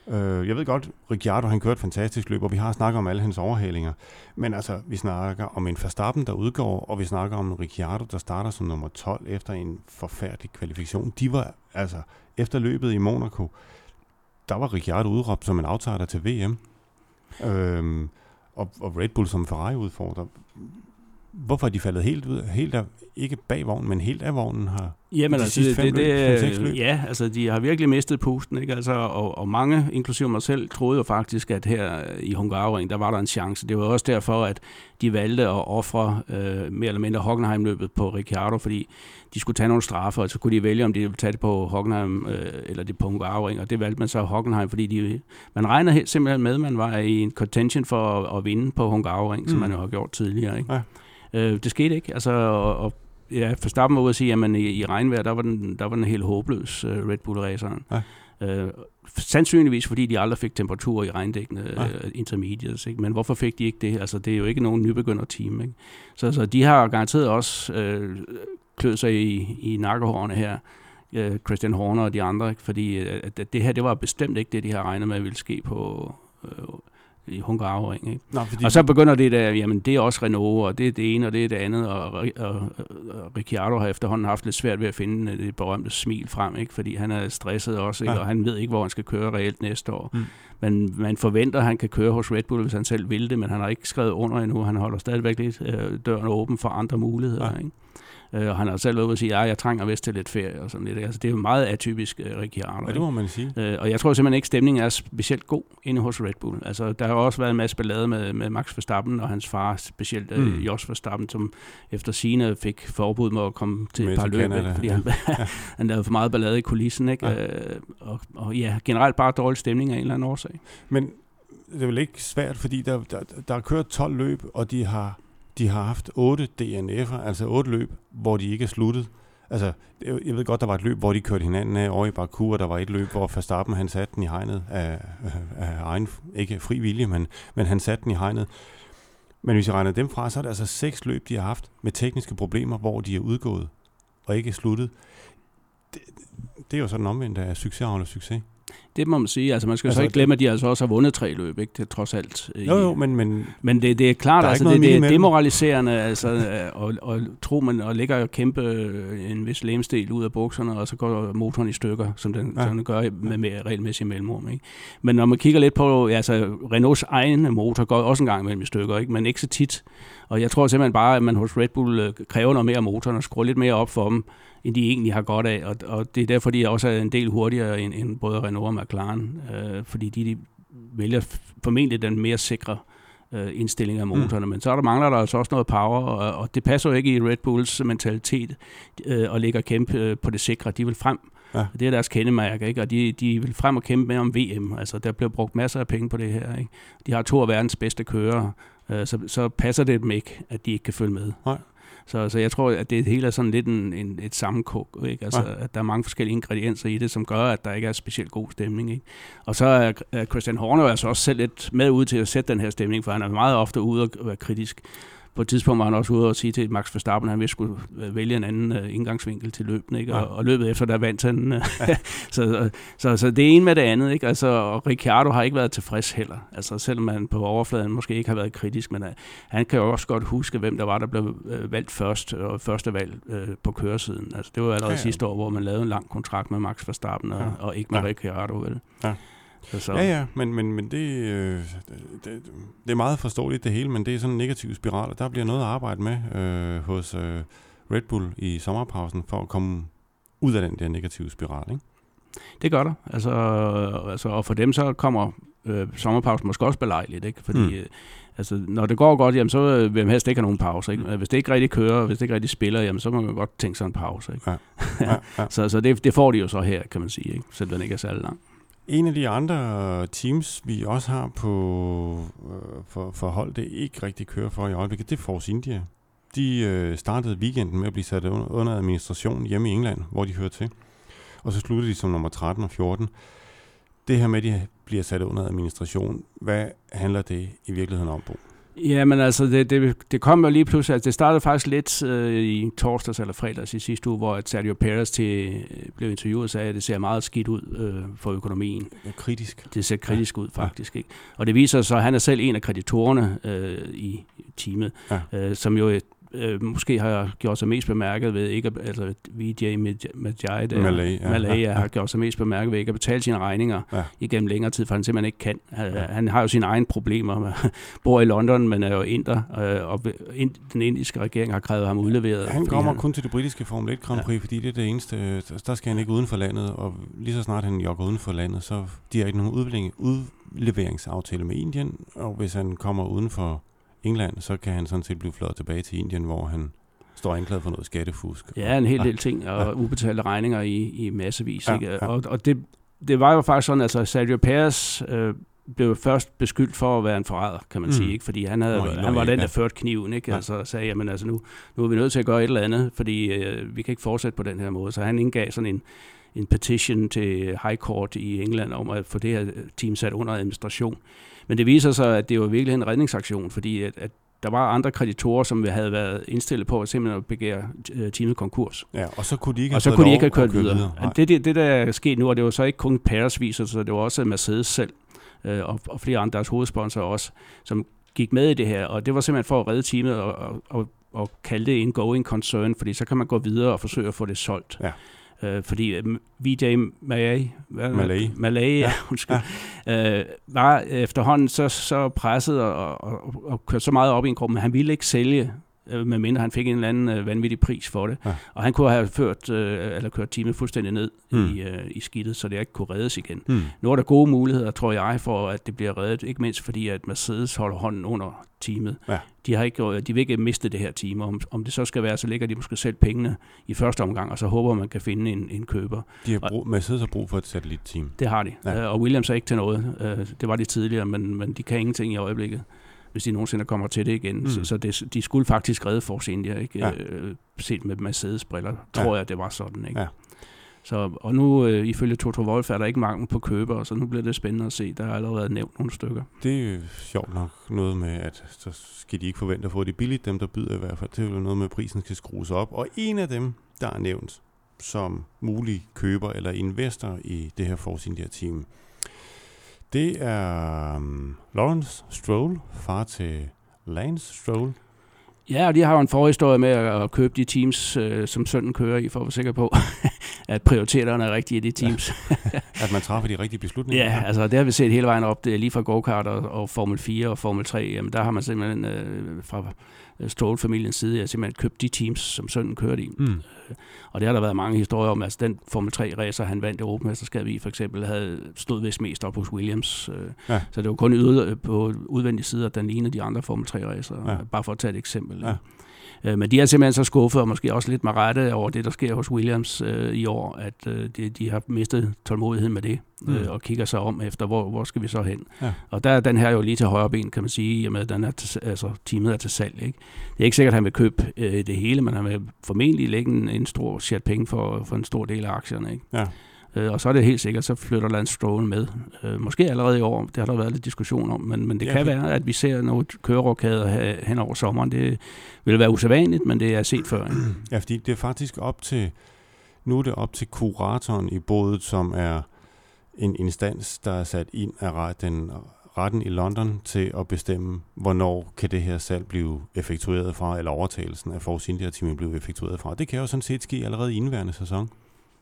Øh, jeg ved godt, Ricciardo han kørte et fantastisk løb, og vi har snakket om alle hans overhalinger. Men altså, vi snakker om en Verstappen, der udgår, og vi snakker om en Ricciardo, der starter som nummer 12 efter en forfærdelig kvalifikation. De var, altså, efter løbet i Monaco, der var Ricciardo udråbt som en aftager til VM. Øh, og, og Red Bull som Ferrari-udfordrer. Hvorfor er de faldet helt ud, helt af, ikke bag vognen, men helt af vognen har Jamen de altså, det, det, det, løb, ja, altså de har virkelig mistet pusten, ikke? Altså, og, og mange, inklusive mig selv, troede jo faktisk, at her i Hungaroring, der var der en chance. Det var også derfor, at de valgte at ofre øh, mere eller mindre Hockenheim-løbet på Ricciardo, fordi de skulle tage nogle straffer, og så kunne de vælge, om de ville tage det på Hockenheim øh, eller det på Hungaroring, og det valgte man så Hockenheim, fordi de, man regner simpelthen med, at man var i en contention for at, at vinde på Hungaroring, mm. som man jo har gjort tidligere. Ikke? Ja. Øh, det skete ikke, altså, og, og ja, Verstappen var ude at sige, at i, i regnvejr, der var den, der var den helt håbløs, uh, Red Bull-raceren. Ja. Uh, sandsynligvis fordi de aldrig fik temperatur i regndækkende ja. uh, intermediates. Ikke? Men hvorfor fik de ikke det? Altså, det er jo ikke nogen nybegynder team. Ikke? Så, så de har garanteret også uh, klødt sig i, i nakkehårene her, uh, Christian Horner og de andre, ikke? fordi uh, det her det var bestemt ikke det, de har regnet med ville ske på uh, i Hungaroring. Ikke? Nå, fordi... Og så begynder det der, jamen det er også Renault, og det er det ene, og det er det andet, og, og, og, og Ricciardo har efterhånden haft lidt svært ved at finde det berømte smil frem, ikke? fordi han er stresset også, ikke? Ja. og han ved ikke, hvor han skal køre reelt næste år. Mm. Men man forventer, at han kan køre hos Red Bull, hvis han selv vil det, men han har ikke skrevet under endnu. Han holder stadigvæk lidt øh, døren åben for andre muligheder. Ja. Ikke? Øh, og han har selv været ude og sige, at jeg trænger vist til lidt ferie og sådan lidt. Altså, det er jo meget atypisk uh, Ricciardo. Ja, det må man sige. Øh, og jeg tror simpelthen ikke, stemningen er specielt god inde hos Red Bull. Altså, der har også været en masse ballade med, med Max Verstappen og hans far, specielt øh, mm. Jos Verstappen, som efter sine fik forbud med at komme til et par løb, fordi han, ja. han lavede for meget ballade i kulissen. Ikke? Ja. Øh, og, og ja, generelt bare dårlig stemning af en eller anden årsag. Men det er vel ikke svært, fordi der, der, der er kørt 12 løb, og de har de har haft otte DNF'er, altså otte løb, hvor de ikke er sluttet. Altså, jeg ved godt, der var et løb, hvor de kørte hinanden af over i Baku, og der var et løb, hvor Verstappen han satte den i hegnet af, af egen, ikke fri vilje, men, men han satte den i hegnet. Men hvis jeg regner dem fra, så er det altså seks løb, de har haft med tekniske problemer, hvor de er udgået og ikke sluttet. Det, det er jo sådan omvendt af succes succes. Det må man sige. Altså, man skal altså, så ikke glemme, at de altså også har vundet tre løb, ikke? Det er trods alt. Jo, jo, men... Men, men det, det er klart, altså, det, det er demoraliserende, altså, og, og tro man, og lægger jo kæmpe øh, en vis lemstil ud af bukserne, og så går motoren i stykker, som den, ja. som den gør med, med regelmæssig mellemrum, ikke? Men når man kigger lidt på, altså, Renaults egen motor går også en gang mellem i stykker, ikke? Men ikke så tit. Og jeg tror simpelthen bare, at man hos Red Bull øh, kræver noget mere af motoren og skruer lidt mere op for dem, end de egentlig har godt af. Og, og det er derfor, de også er en del hurtigere end, end både Renault og McLaren, øh, fordi de, de vælger formentlig den mere sikre øh, indstilling af motorerne. Mm. Men så er der mangler der altså også noget power, og, og det passer jo ikke i Red Bulls mentalitet øh, at ligge og kæmpe øh, på det sikre. De vil frem. Ja. Det er deres kendemærke, ikke? og de, de vil frem og kæmpe med om VM. Altså, der bliver brugt masser af penge på det her. Ikke? De har to af verdens bedste kører, øh, så, så passer det dem ikke, at de ikke kan følge med. Nej. Så, så jeg tror, at det hele er sådan lidt en, en, et sammenkog, ikke? Altså, ja. at der er mange forskellige ingredienser i det, som gør, at der ikke er specielt god stemning. Ikke? Og så er Christian Horner altså også selv lidt med ud til at sætte den her stemning, for han er meget ofte ude og være kritisk på et tidspunkt var han også ude og sige til Max Verstappen, at han ville skulle øh, vælge en anden uh, indgangsvinkel til løbet, ikke? Ja. Og, og løbet efter, der vandt han. Uh, så, så, så, det ene med det andet, ikke? Altså, og Ricciardo har ikke været tilfreds heller. Altså, selvom han på overfladen måske ikke har været kritisk, men uh, han kan jo også godt huske, hvem der var, der blev uh, valgt først, og første valg uh, på køresiden. Altså, det var allerede ja, ja. sidste år, hvor man lavede en lang kontrakt med Max Verstappen, og, ja. og ikke med ja. Ricciardo, vel? Ja. Så. Ja, ja, men, men, men det, øh, det, det er meget forståeligt det hele, men det er sådan en negativ spiral, og der bliver noget at arbejde med øh, hos øh, Red Bull i sommerpausen for at komme ud af den der negative spiral, ikke? Det gør der. Altså, altså, og for dem så kommer øh, sommerpausen måske også belejligt, ikke? Fordi mm. øh, altså, når det går godt, jamen, så vil man helst ikke have nogen pause. Ikke? Mm. Hvis det ikke rigtig kører, hvis det ikke rigtig spiller, jamen, så må man godt tænke sig en pause. Ikke? Ja. Ja, ja. så så det, det får de jo så her, kan man sige, ikke? selvom den ikke er særlig lang. En af de andre teams, vi også har på øh, for, for hold, det ikke rigtig kører for i øjeblikket, det er Force India. De øh, startede weekenden med at blive sat under, under administration hjemme i England, hvor de hører til. Og så sluttede de som nummer 13 og 14. Det her med, at de bliver sat under administration, hvad handler det i virkeligheden om, Bo? Ja, men altså, det, det, det kom jo lige pludselig, altså det startede faktisk lidt øh, i torsdags eller fredags i sidste uge, hvor Sergio Perez til, øh, blev interviewet og sagde, at det ser meget skidt ud øh, for økonomien. Ja, kritisk. Det ser kritisk ja. ud, faktisk. Ja. Ikke? Og det viser sig, at han er selv en af kreditorerne øh, i teamet, ja. øh, som jo øh, måske har gjort sig mest bemærket ved ikke at, altså VJ Majai, der, Malay, ja, Malay ja, har gjort sig mest bemærket ved ikke at betale sine regninger ja. igennem længere tid, for han simpelthen ikke kan. Han, ja. han har jo sine egne problemer. bor i London, men er jo inder, øh, og den indiske regering har krævet ham udleveret. Han kommer han, kun til det britiske Formel 1 Grand Prix, ja. fordi det er det eneste, der skal han ikke uden for landet, og lige så snart han jogger uden for landet, så de har ikke nogen udleveringsaftale med Indien, og hvis han kommer uden for England, så kan han sådan set blive flået tilbage til Indien, hvor han står anklaget for noget skattefusk. Ja, en hel del ting, og ja. ubetalte regninger i, i massevis. Ja, ikke? Ja. Og, og det, det var jo faktisk sådan, altså Sergio Perez øh, blev først beskyldt for at være en forræder, kan man mm. sige, ikke? fordi han, havde, Nå, han var den, der førte kniven, ikke? Ja. Altså sagde, jamen altså nu, nu er vi nødt til at gøre et eller andet, fordi øh, vi kan ikke fortsætte på den her måde. Så han indgav sådan en, en petition til High Court i England om at få det her team sat under administration. Men det viser sig, at det var virkelig en redningsaktion, fordi at, at der var andre kreditorer, som havde været indstillet på at simpelthen at begære øh, teamet konkurs. Ja, og så kunne de ikke og så kunne de ikke have kørt videre. videre. Det, det, det, der er sket nu, og det var så ikke kun Paris viser så det var også Mercedes selv, øh, og, og flere andre deres hovedsponsorer også, som gik med i det her, og det var simpelthen for at redde teamet og, og, og, og kalde det en going concern, fordi så kan man gå videre og forsøge at få det solgt. Ja. Øh, fordi øh, VJ Malay, Malay, Malay ja, undskyld, ja. Øh, var efterhånden så, så presset og, og, og kørte så meget op i en gruppe, men han ville ikke sælge øh, medmindre han fik en eller anden øh, vanvittig pris for det. Ja. Og han kunne have ført, øh, eller kørt teamet fuldstændig ned mm. i, øh, i skidtet, så det ikke kunne reddes igen. Mm. Nu er der gode muligheder, tror jeg, for at det bliver reddet, ikke mindst fordi, at Mercedes holder hånden under teamet. Ja. De, har ikke, de vil ikke miste det her team. Om, om det så skal være, så lægger de måske selv pengene i første omgang, og så håber man kan finde en, en køber. De har brug, Mercedes har brug for et satellitteam. Det har de, ja. Øh, og Williams er ikke til noget. Øh, det var de tidligere, men, men de kan ingenting i øjeblikket hvis de nogensinde kommer til det igen. Mm. Så, så det, de skulle faktisk redde Force India, ikke? Ja. Øh, set med Mercedes briller, tror ja. jeg, det var sådan. Ikke? Ja. Så, og nu, øh, ifølge Toto Wolf, er der ikke mangel på køber, så nu bliver det spændende at se. Der har allerede nævnt nogle stykker. Det er sjovt nok noget med, at så skal de ikke forvente at få det billigt, dem der byder i hvert fald. Det er jo noget med, at prisen skal skrues op. Og en af dem, der er nævnt som mulig køber eller investor i det her Force India-team, det er um, Lawrence Stroll, far til Lance Stroll. Ja, og de har jo en forhistorie med at købe de teams, øh, som sønnen kører i, for at være sikker på, at prioriteterne er rigtige i de teams. Ja. at man træffer de rigtige beslutninger. ja, altså det har vi set hele vejen op, det er lige fra go-kart og, og Formel 4 og Formel 3, jamen der har man simpelthen øh, fra Stroll-familiens side ja, simpelthen købt de teams, som sønnen kørte i. Mm. Og det har der været mange historier om. Altså den Formel 3 racer, han vandt Europamesterskabet i, for eksempel, havde stået vist mest op hos Williams. Øh, ja. Så det var kun yder, på udvendig side, at den ene af de andre Formel 3 racer. Ja. Bare for at tage et eksempel. Ja. Øh, men de er simpelthen så skuffet, og måske også lidt med rette over det, der sker hos Williams øh, i år, at øh, de, de har mistet tålmodigheden med det, øh, mm. og kigger sig om efter, hvor, hvor skal vi så hen. Ja. Og der er den her jo lige til højre ben, kan man sige, i og med, at den er til, altså, teamet er til salg. Ikke? Det er ikke sikkert, at han vil købe øh, det hele, men han vil formentlig lægge en, en stor chat penge for, for en stor del af aktierne. Ikke? Ja. Øh, og så er det helt sikkert, så flytter Lance Stroll med. Øh, måske allerede i år, det har der været lidt diskussion om, men, men det ja, kan være, at vi ser nogle kørerokader hen over sommeren. Det vil være usædvanligt, men det er set før. Ikke? Ja, fordi det er faktisk op til, nu er det op til kuratoren i bådet, som er en instans, der er sat ind af den retten i London til at bestemme, hvornår kan det her salg blive effektueret fra, eller overtagelsen af Force India-teamet blive effektueret fra. Det kan jo sådan set ske allerede i indværende sæson.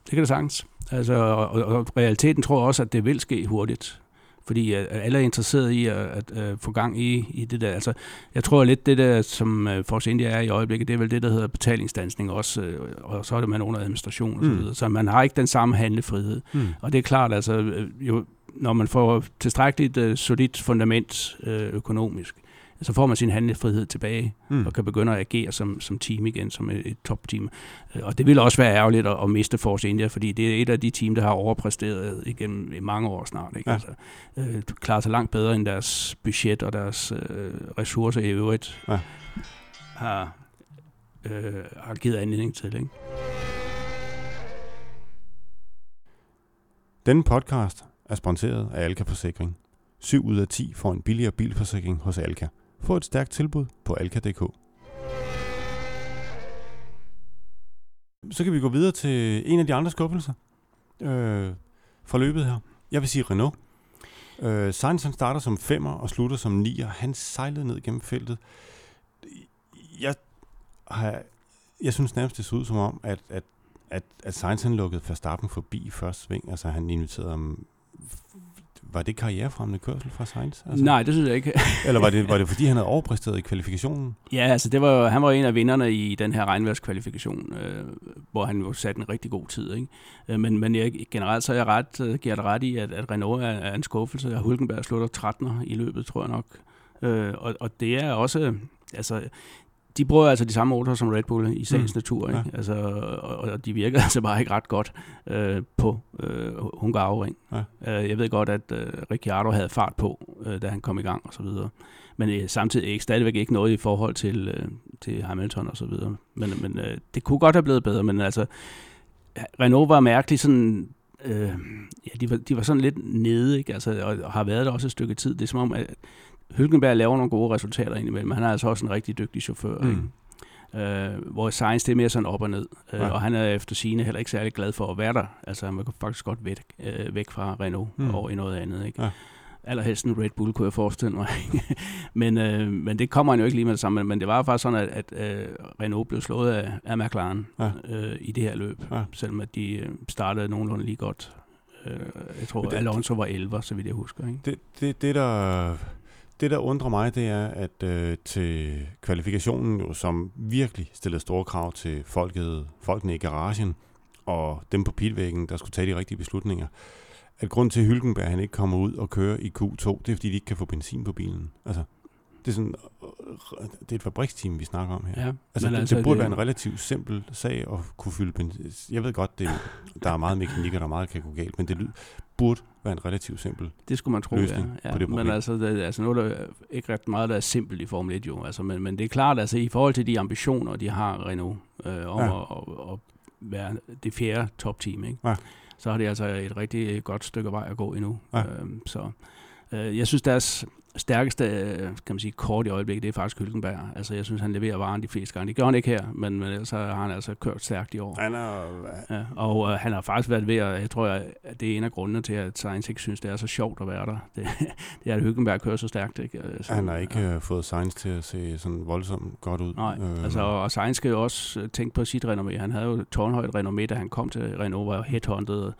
Det kan det sagtens. Altså, og, og realiteten tror jeg også, at det vil ske hurtigt. Fordi at alle er interesseret i at, at, at få gang i, i det der. Altså, jeg tror lidt, det der, som uh, Force India er i øjeblikket, det er vel det, der hedder betalingsdansning også, og så er det man under administration og så mm. videre. Så man har ikke den samme handlefrihed. Mm. Og det er klart, altså, øh, jo, når man får tilstrækkeligt uh, solidt fundament uh, økonomisk, så får man sin handlefrihed tilbage, Mm. og kan begynde at agere som, som team igen, som et, et top-team. Øh, Og det vil også være ærgerligt at, at miste Force India, fordi det er et af de team, der har overpræsteret igennem i mange år snart. Ikke? Ja. Altså, øh, klarer sig langt bedre end deres budget og deres øh, ressourcer i øvrigt Ja. har, øh, har givet anledning til. Ikke? Denne podcast er sponsoreret af Alka Forsikring. 7 ud af 10 får en billigere bilforsikring hos Alka. Få et stærkt tilbud på alka.dk. Så kan vi gå videre til en af de andre skuffelser øh, fra løbet her. Jeg vil sige Renault. Øh, Sainz han starter som femmer og slutter som nier. Han sejlede ned gennem feltet. Jeg, har, jeg synes nærmest, det så ud som om, at, at at, at Sainz han lukkede Verstappen forbi i første sving. Altså han inviterede ham... Var det karrierefremmende kørsel fra Sainz? Altså? Nej, det synes jeg ikke. Eller var det, var det fordi, han havde overpræsteret i kvalifikationen? Ja, altså det var, han var en af vinderne i den her regnværskvalifikation, øh, hvor han jo satte en rigtig god tid. Ikke? Øh, men, men jeg, generelt så er jeg ret, øh, giver dig ret i, at, at Renault er, er en skuffelse, og Hulkenberg slutter 13'er i løbet, tror jeg nok. Øh, og, og det er også, altså, de bruger altså de samme motorer som Red Bull i sagens Mm. natur, ikke? Ja. Altså, og, og de virker altså bare ikke ret godt øh, på øh, Hungaroring. Ja. Øh, jeg ved godt, at øh, Ricciardo havde fart på, øh, da han kom i gang og så videre. Men øh, samtidig ikke, stadigvæk ikke noget i forhold til, øh, til Hamilton og så videre. Men, men øh, det kunne godt have blevet bedre, men altså, Renault var mærkeligt sådan, øh, ja, de var, de var sådan lidt nede, ikke? Altså, og, og har været der også et stykke tid. Det er som om, at Hülkenberg laver nogle gode resultater indimellem. Han er altså også en rigtig dygtig chauffør, Mm. ikke? Øh, hvor Sainz det er mere sådan op og ned. Øh, Ja. Og han er efter sine heller ikke særlig glad for at være der. Altså han vil faktisk godt væk, øh, væk fra Renault Mm. over i noget andet. Ikke? Ja. Allerhelst en Red Bull, kunne jeg forestille mig. men, øh, men det kommer han jo ikke lige med det samme. Men, men det var faktisk sådan, at, at øh, Renault blev slået af, af McLaren Ja. øh, i det her løb. Ja. Selvom at de øh, startede nogenlunde lige godt. Øh, jeg tror, Men det- Alonso var 11, så vidt jeg husker. Ikke? Det, det, det, der, det, der undrer mig, det er, at øh, til kvalifikationen, jo, som virkelig stillede store krav til folket, folkene i garagen, og dem på pilvæggen, der skulle tage de rigtige beslutninger, at grund til, at Hylkenberg han ikke kommer ud og kører i Q2, det er, fordi de ikke kan få benzin på bilen. Altså, det er, sådan, øh, det er et fabriksteam, vi snakker om her. Ja, Altså, det, altså, det burde være en relativt simpel sag at kunne fylde benzin. Jeg ved godt, det, der er meget mekanik, og der er meget, der kan gå galt, men det ly- burde være en relativt simpel. Det skulle man tro, løsning ja. ja. på det Men altså, det, altså, nu er der ikke ret meget, der er simpelt i Formel 1 jo. Altså, men, men det er klart, altså i forhold til de ambitioner, de har Renault, øh, om Ja. ja. at, at, at, være det fjerde topteam, ikke? Ja. så har de altså et rigtig godt stykke vej at gå endnu. Ja. Øhm, så øh, jeg synes, deres stærkeste øh, kan man sige, kort i øjeblikket, det er faktisk Hylkenberg. Altså, jeg synes, han leverer varen de fleste gange. Det gør han ikke her, men, men ellers har han altså kørt stærkt i år. Han er, Ja, og øh, han har faktisk været ved at, jeg tror, at det er en af grundene til, at Sainz ikke synes, det er så sjovt at være der. Det, det er, at Hülkenberg kører så stærkt. Ikke? Øh, Så, han har ikke Ja. øh, fået Sainz til at se sådan voldsomt godt ud. Nej, Øh, altså, og Sainz skal jo også øh, tænke på sit renommé. Han havde jo tårnhøjt renommé, da han kom til Renault, var headhunted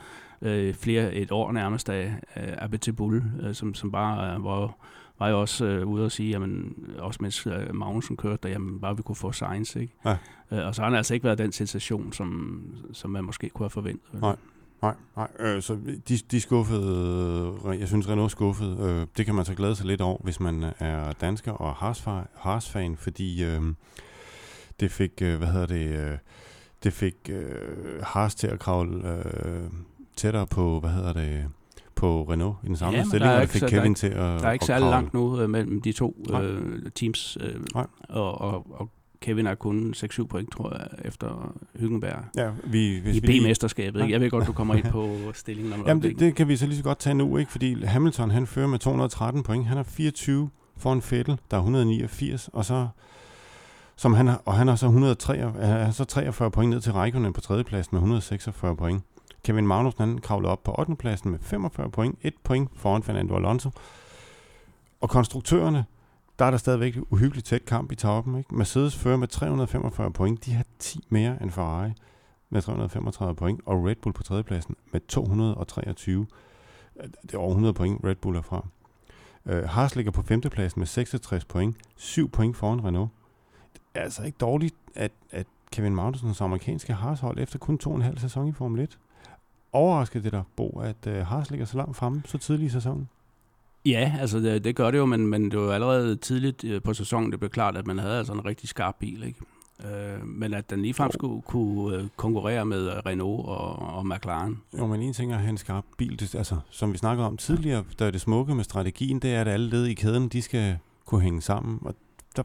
øh, flere et år nærmest af Abbe Bull, øh, som, som bare øh, var, var jo også øh, ude at sige, jamen, også mens øh, Magnussen kørte, der, jamen, bare vi kunne få Sainz, ikke? Ja. Øh, og så har han altså ikke været den sensation, som, som man måske kunne have forventet. Nej. Nej, nej. Øh, så de, de skuffede, øh, jeg synes Renault skuffede. Øh, det kan man så glæde sig lidt over, hvis man er dansker og Haas-fa- Haas-fan, fordi øh, det fik, øh, hvad hedder det, øh, det fik øh, Haas til at kravle øh, tættere på, hvad hedder det, på Renault i den samme Ja, stilling, der er og fik så- der Kevin ikke- til at Der er ikke særlig langt nu øh, mellem de to øh, teams, øh, og, og, og Kevin har kun 6-7 point, tror jeg, efter Hyggenberg Ja, vi, hvis i vi B-mesterskabet. Ikke? Jeg ved godt, du kommer ind på stillingen om Jamen, det, det kan vi så lige så godt tage nu, ikke? Fordi Hamilton, han fører med 213 point. Han har 24 foran Vettel, der er 189, og så som han har, og han har så 103, han har så 43 point ned til Raikkonen på tredjepladsen med 146 point. Kevin Magnussen, han kravler op på 8. pladsen med 45 point, 1 point foran Fernando Alonso. Og konstruktørerne, der er der stadigvæk et uhyggeligt tæt kamp i toppen. Ikke? Mercedes fører med 345 point. De har 10 mere end Ferrari med 335 point. Og Red Bull på tredjepladsen med 223. Det er over 100 point, Red Bull er fra. Uh, Haas ligger på femtepladsen med 66 point. 7 point foran Renault. Det er altså ikke dårligt, at, at Kevin Magnusens amerikanske Haas-hold efter kun to og en halv sæson i Formel 1. Overrasker det dig, Bo, at uh, Haas ligger så langt fremme så tidligt i sæsonen? Ja, altså det, det gør det jo, men, men det var allerede tidligt øh, på sæsonen, det blev klart, at man havde altså en rigtig skarp bil, ikke? Øh, men at den ligefrem skulle kunne øh, konkurrere med Renault og, og McLaren. Jo, men en ting er at have en skarp bil. Det, altså, som vi snakkede om tidligere, der er det smukke med strategien, det er, at alle led i kæden, de skal kunne hænge sammen. Og der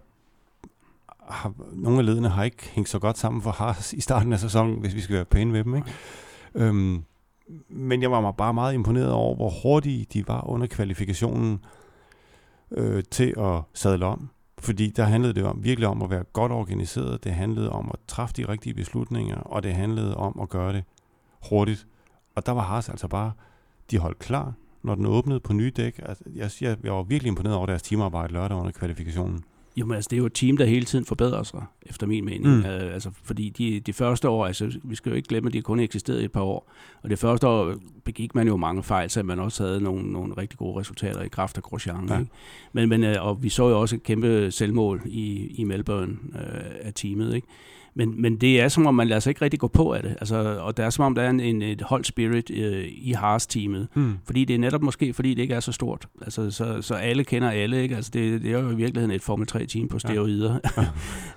har, nogle af ledene har ikke hængt så godt sammen for Haas i starten af sæsonen, hvis vi skal være pæne ved dem. Ikke? Øhm, men jeg var bare meget imponeret over, hvor hurtige de var under kvalifikationen øh, til at sadle om. Fordi der handlede det om, virkelig om at være godt organiseret, det handlede om at træffe de rigtige beslutninger, og det handlede om at gøre det hurtigt. Og der var Haas altså bare, de holdt klar, når den åbnede på nye dæk. Altså, jeg, jeg, jeg var virkelig imponeret over deres teamarbejde lørdag under kvalifikationen. Jo, men altså, det er jo et team, der hele tiden forbedrer sig, efter min mening. Mm. Uh, altså, fordi de, de første år, altså, vi skal jo ikke glemme, at de kun eksisteret i et par år. Og det første år begik man jo mange fejl, så man også havde nogle, nogle rigtig gode resultater i kraft af Grosjean. Ja. Ikke? Men, men, uh, og vi så jo også et kæmpe selvmål i, i Melbourne uh, af teamet. Ikke? Men, men det er som om, man lader sig ikke rigtig gå på af det. Altså, og det er som om, der er en, en et hold spirit øh, i Haas-teamet. Mm. Fordi det er netop måske, fordi det ikke er så stort. Altså, så, så alle kender alle. Ikke? Altså, det, det er jo i virkeligheden et Formel 3-team på steroider.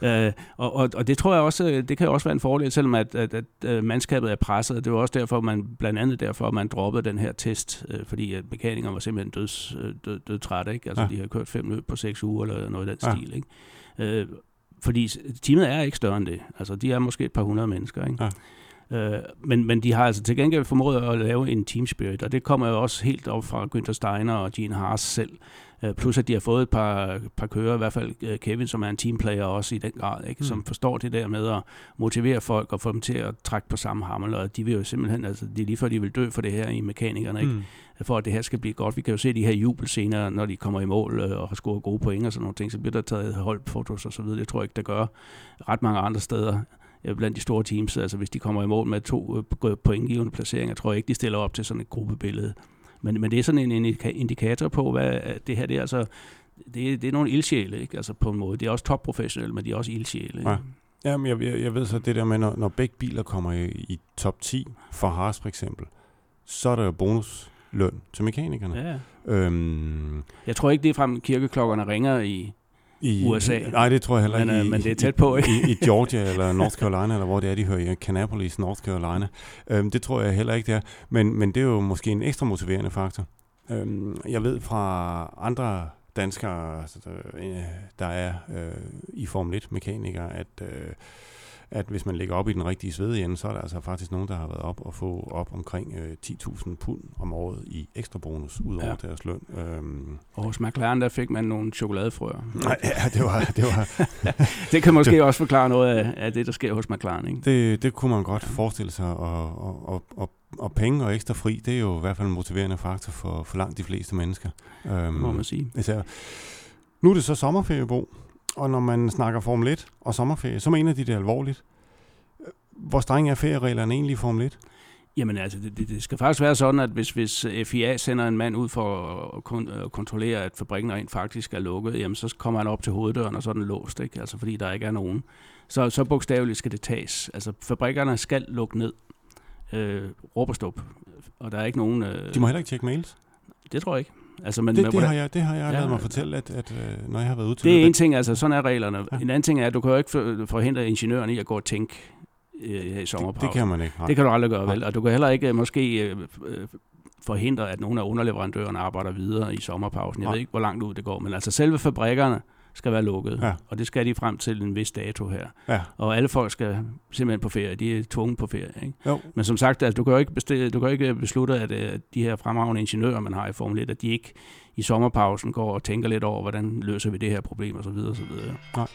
Ja. øh, og, og, og det tror jeg også, det kan også være en fordel, selvom at, at, at, at mandskabet er presset. Det var også derfor, man blandt andet derfor, man droppede den her test, øh, fordi at mekanikeren var simpelthen døds, øh, død, død træt. Ikke? Altså, ja. de har kørt fem løb på seks uger, eller noget af den ja. stil. Ikke? Øh, fordi teamet er ikke større end det. Altså, de er måske et par hundrede mennesker, ikke? Ja. Øh, men, men de har altså til gengæld formået at lave en team spirit, og det kommer jo også helt op fra Günther Steiner og Gene Haas selv. Øh, plus at de har fået et par, par kører, i hvert fald øh, Kevin, som er en teamplayer også i den grad, ikke? Mm. som forstår det der med at motivere folk og få dem til at trække på samme hammel, og de vil jo simpelthen, altså de er lige før de vil dø for det her i mekanikerne, ikke? Mm. for at det her skal blive godt. Vi kan jo se de her jubelscener, når de kommer i mål øh, og har scoret gode point og sådan nogle ting, så bliver der taget holdfotos og så videre. Det tror jeg ikke, der gør ret mange andre steder blandt de store teams. Altså hvis de kommer i mål med to pointgivende placeringer, tror jeg ikke, de stiller op til sådan et gruppebillede. Men, men det er sådan en indikator på, hvad det her det er. Altså, det, det er nogle ildsjæle, ikke? Altså på en måde. Det er også topprofessionelle, men de er også ildsjæle. Ja. Jamen, jeg, jeg, jeg ved så det der med, når, når begge biler kommer i, i top 10 for Haas for eksempel, så er der jo bonusløn til mekanikerne. Ja. Øhm, jeg tror ikke, det er frem kirkeklokkerne ringer i, i USA. Nej, det tror jeg heller ikke. Men, i, men det er tæt på, ikke? I, I Georgia eller North Carolina, eller hvor det er, de hører i Kannapolis, North Carolina. Øhm, det tror jeg heller ikke, det er. Men, men det er jo måske en ekstra motiverende faktor. Øhm, jeg ved fra andre danskere, altså, der er øh, i Formel 1-mekanikere, at... Øh, at hvis man ligger op i den rigtige svede så er der altså faktisk nogen, der har været op og få op omkring øh, 10.000 pund om året i ekstra bonus ud over ja. deres løn. Øhm. Og hos McLaren, der fik man nogle chokoladefrøer. Nej, ja, det var... Det, var det kan måske det, også forklare noget af, af det, der sker hos McLaren, ikke? Det, det kunne man godt forestille sig, og, og, og, og og penge og ekstra fri, det er jo i hvert fald en motiverende faktor for, for langt de fleste mennesker. Øhm, Må man sige. Især. Nu er det så sommerferiebo, og når man snakker Formel 1 og sommerferie, så mener de det alvorligt. Hvor strenge er feriereglerne egentlig i Formel 1? Jamen altså, det, det skal faktisk være sådan, at hvis, hvis FIA sender en mand ud for at, kon- at kontrollere, at fabrikken rent faktisk er lukket, jamen så kommer han op til hoveddøren, og så er den låst, ikke? Altså fordi der ikke er nogen. Så, så bogstaveligt skal det tages. Altså fabrikkerne skal lukke ned. Øh, råb og stop. Og der er ikke nogen... Øh, De må heller ikke tjekke mails? Det tror jeg ikke. Altså, men, det, det, har jeg, det har jeg ja, lavet mig fortælle, at, at, øh, når jeg har været ude til Det er en ting, altså sådan er reglerne. Ja. En anden ting er, at du kan jo ikke forhindre ingeniøren i at gå og tænke øh, i sommerpausen. Det, det kan man ikke. Nej. Det kan du aldrig gøre, vel? Og du kan heller ikke øh, måske øh, forhindre, at nogle af underleverandørerne arbejder videre i sommerpausen. Jeg Nej. ved ikke, hvor langt ud det går, men altså selve fabrikkerne skal være lukket, ja. og det skal de frem til en vis dato her. Ja. Og alle folk skal simpelthen på ferie, de er tvunget på ferie. Ikke? Jo. Men som sagt, altså, du, kan jo ikke bestille, du kan jo ikke beslutte, at uh, de her fremragende ingeniører, man har i Formel 1, at de ikke i sommerpausen går og tænker lidt over, hvordan løser vi det her problem, så videre. Nej.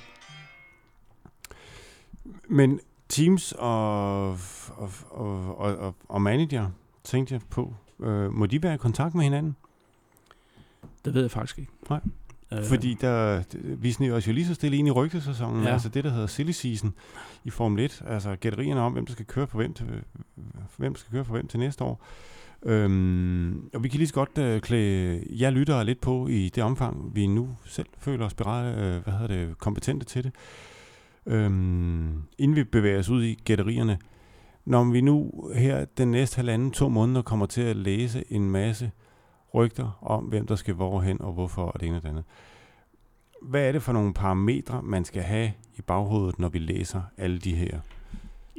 Men Teams og, og, og, og, og manager, tænkte jeg på, øh, må de være i kontakt med hinanden? Det ved jeg faktisk ikke. Nej. Øh. Fordi der, vi sniger os jo lige så stille ind i rygtesæsonen, ja. altså det, der hedder silly season i Formel 1, altså gætterierne om, hvem der skal køre for hvem til, hvem skal køre for hvem til næste år. Øhm, og vi kan lige så godt øh, klæde jer lyttere lidt på i det omfang, vi nu selv føler os berettet, øh, hvad hedder det, kompetente til det. Øhm, inden vi bevæger os ud i gætterierne, når vi nu her den næste halvanden, to måneder kommer til at læse en masse rygter om, hvem der skal hvorhen og hvorfor og det ene og det andet. Hvad er det for nogle parametre, man skal have i baghovedet, når vi læser alle de her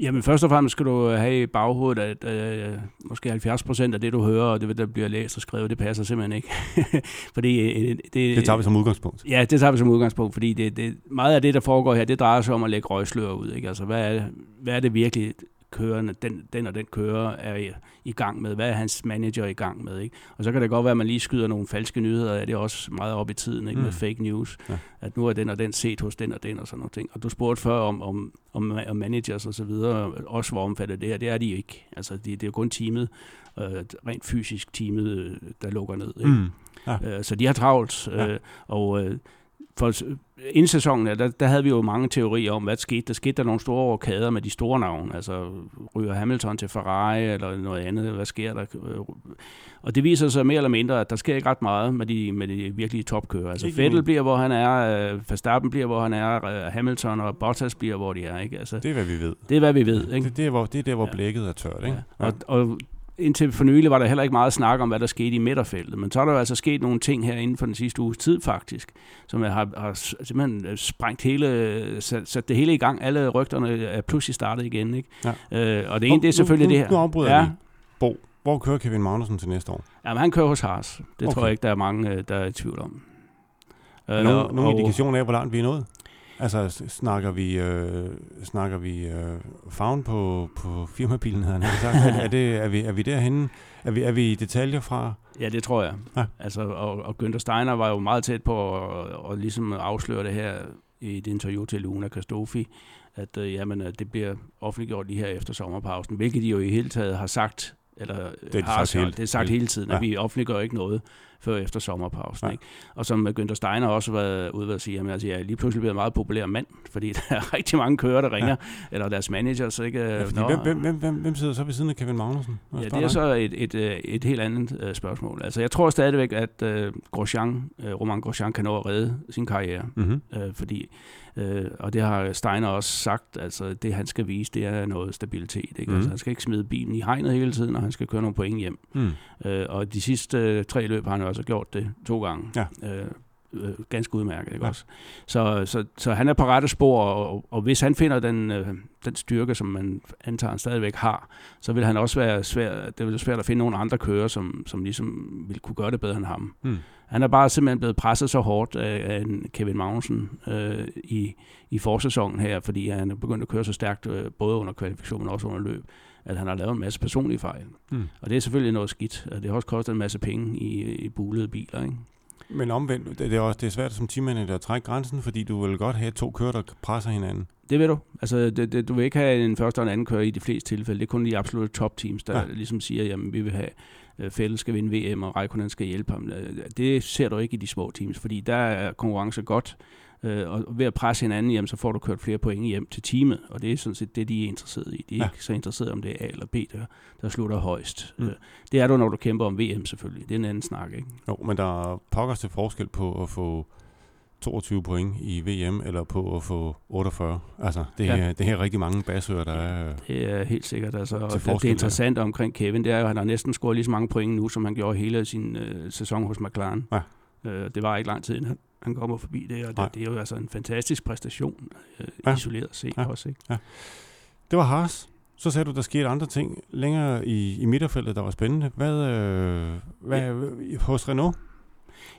Jamen først og fremmest skal du have i baghovedet, at øh, måske 70 procent af det, du hører, og det, der bliver læst og skrevet, det passer simpelthen ikke. fordi, øh, det, det tager vi som udgangspunkt. Ja, det tager vi som udgangspunkt, fordi det, det, meget af det, der foregår her, det drejer sig om at lægge røgslør ud. Ikke? Altså, hvad er, hvad er det virkelig, kørende, den, den og den kører er i, i gang med, hvad er hans manager i gang med, ikke? Og så kan det godt være, at man lige skyder nogle falske nyheder, er det også meget op i tiden, ikke? Mm. Med fake news, ja. at nu er den og den set hos den og den og sådan noget ting. Og du spurgte før om, om, om, om managers og så videre, også hvor omfattet det her, det er de ikke. Altså, det, det er jo kun teamet, øh, rent fysisk teamet, der lukker ned, ikke? Mm. Ja. Øh, så de har travlt, ja. øh, og øh, for inden sæsonen, der, der havde vi jo mange teorier om, hvad der skete. Der skete der nogle store rokader med de store navne, altså ryger Hamilton til Ferrari eller noget andet, hvad sker der? Og det viser sig mere eller mindre, at der sker ikke ret meget med de, med de virkelige topkører. Altså Vettel bliver, hvor han er, uh, Verstappen bliver, hvor han er, uh, Hamilton og Bottas bliver, hvor de er. Ikke? Altså, det er, hvad vi ved. Det er, hvad vi ved. Ikke? Det, det, er, hvor, det er der, hvor ja. blækket er tørt. Ikke? Ja. Og, og indtil for nylig var der heller ikke meget snak om, hvad der skete i midterfeltet. Men så er der jo altså sket nogle ting her inden for den sidste uges tid faktisk, som har, har simpelthen øh, sprængt hele, sat, sat det hele i gang. Alle rygterne er pludselig startet igen. Ikke? Ja. Øh, og det ene, det er selvfølgelig nu, det her. Nu afbryder ja. vi. Bo, hvor kører Kevin Magnussen til næste år? Jamen, han kører hos Haas. Det okay. tror jeg ikke, der er mange, øh, der er i tvivl om. Nogle, øh, nogle indikationer af, hvor langt vi er nået? Altså, snakker vi, øh, snakker vi øh, farven på, på firmabilen, havde han sagt. er, er, det, er, vi, er vi derhenne? Er vi, er vi i detaljer fra? Ja, det tror jeg. Ja. Altså, og, og Günther Steiner var jo meget tæt på at, at, at ligesom afsløre det her i et interview til Luna Kastofi, at øh, jamen, at det bliver offentliggjort lige her efter sommerpausen, hvilket de jo i hele taget har sagt, eller det har sagt, hele, det er sagt hele tiden, at ja. vi offentliggør ikke noget før efter sommerpausen. Ja. Ikke? Og som Günther Steiner også har været ude at sige, at altså, jeg er lige pludselig blevet en meget populær mand, fordi der er rigtig mange kører, der ringer, ja. eller deres managers. Ikke? Ja, Nå, hvem, hvem, hvem, hvem sidder så ved siden af Kevin Magnussen? Ja, det er så et, et, et, et helt andet uh, spørgsmål. Altså, jeg tror stadigvæk, at uh, Grosjean, uh, Roman Grosjean kan nå at redde sin karriere, mm-hmm. uh, fordi Øh, og det har Steiner også sagt, altså det han skal vise, det er noget stabilitet. Ikke? Mm. Altså, han skal ikke smide bilen i hegnet hele tiden, og han skal køre nogle point hjem. Mm. Øh, og de sidste øh, tre løb har han også gjort det to gange. Ja. Øh, øh, ganske udmærket. Ikke ja. også? Så, så, så han er på rette spor, og, og hvis han finder den, øh, den styrke, som man antager, han stadigvæk har, så vil han også være svært, det vil være svært at finde nogle andre kører, som, som ligesom vil kunne gøre det bedre end ham. Mm. Han er bare simpelthen blevet presset så hårdt af, af Kevin Magnussen øh, i, i forsæsonen her, fordi han er begyndt at køre så stærkt, øh, både under kvalifikationen og også under løb, at han har lavet en masse personlige fejl. Mm. Og det er selvfølgelig noget skidt, og det har også kostet en masse penge i, i bulede biler. Ikke? Men omvendt, det er, også, det er svært som teammanager at trække grænsen, fordi du vil godt have to kører, der presser hinanden. Det vil du. Altså, det, det, du vil ikke have en første og en anden kører i de fleste tilfælde. Det er kun de absolutte top teams, der ja. ligesom siger, jamen vi vil have uh, Fælles skal vinde VM, og Raikkonen skal hjælpe ham. Det ser du ikke i de små teams, fordi der er konkurrence godt. Øh, og ved at presse hinanden, jamen, så får du kørt flere point hjem til teamet, og det er sådan set det, de er interesseret i. De er ja. ikke så interesseret om det er A eller B, der, der slutter højst. Mm. Øh, det er du, når du kæmper om VM selvfølgelig. Det er en anden snak, ikke? Jo, men der er pokkers til forskel på at få 22 point i VM, eller på at få 48. Altså, det, ja. er, det er rigtig mange basører, der er Det er helt sikkert. Altså, og det, det interessante omkring Kevin, det er jo, at han har næsten scoret lige så mange point nu, som han gjorde hele sin øh, sæson hos McLaren. Ja. Øh, det var ikke lang tid, inden han kommer forbi det, og det, det er jo altså en fantastisk præstation, øh, ja. isoleret set ja. også. Ikke? Ja. Det var Haas. Så sagde du, der skete andre ting længere i, i midterfeltet, der var spændende. Hvad, øh, hvad ja. hos Renault?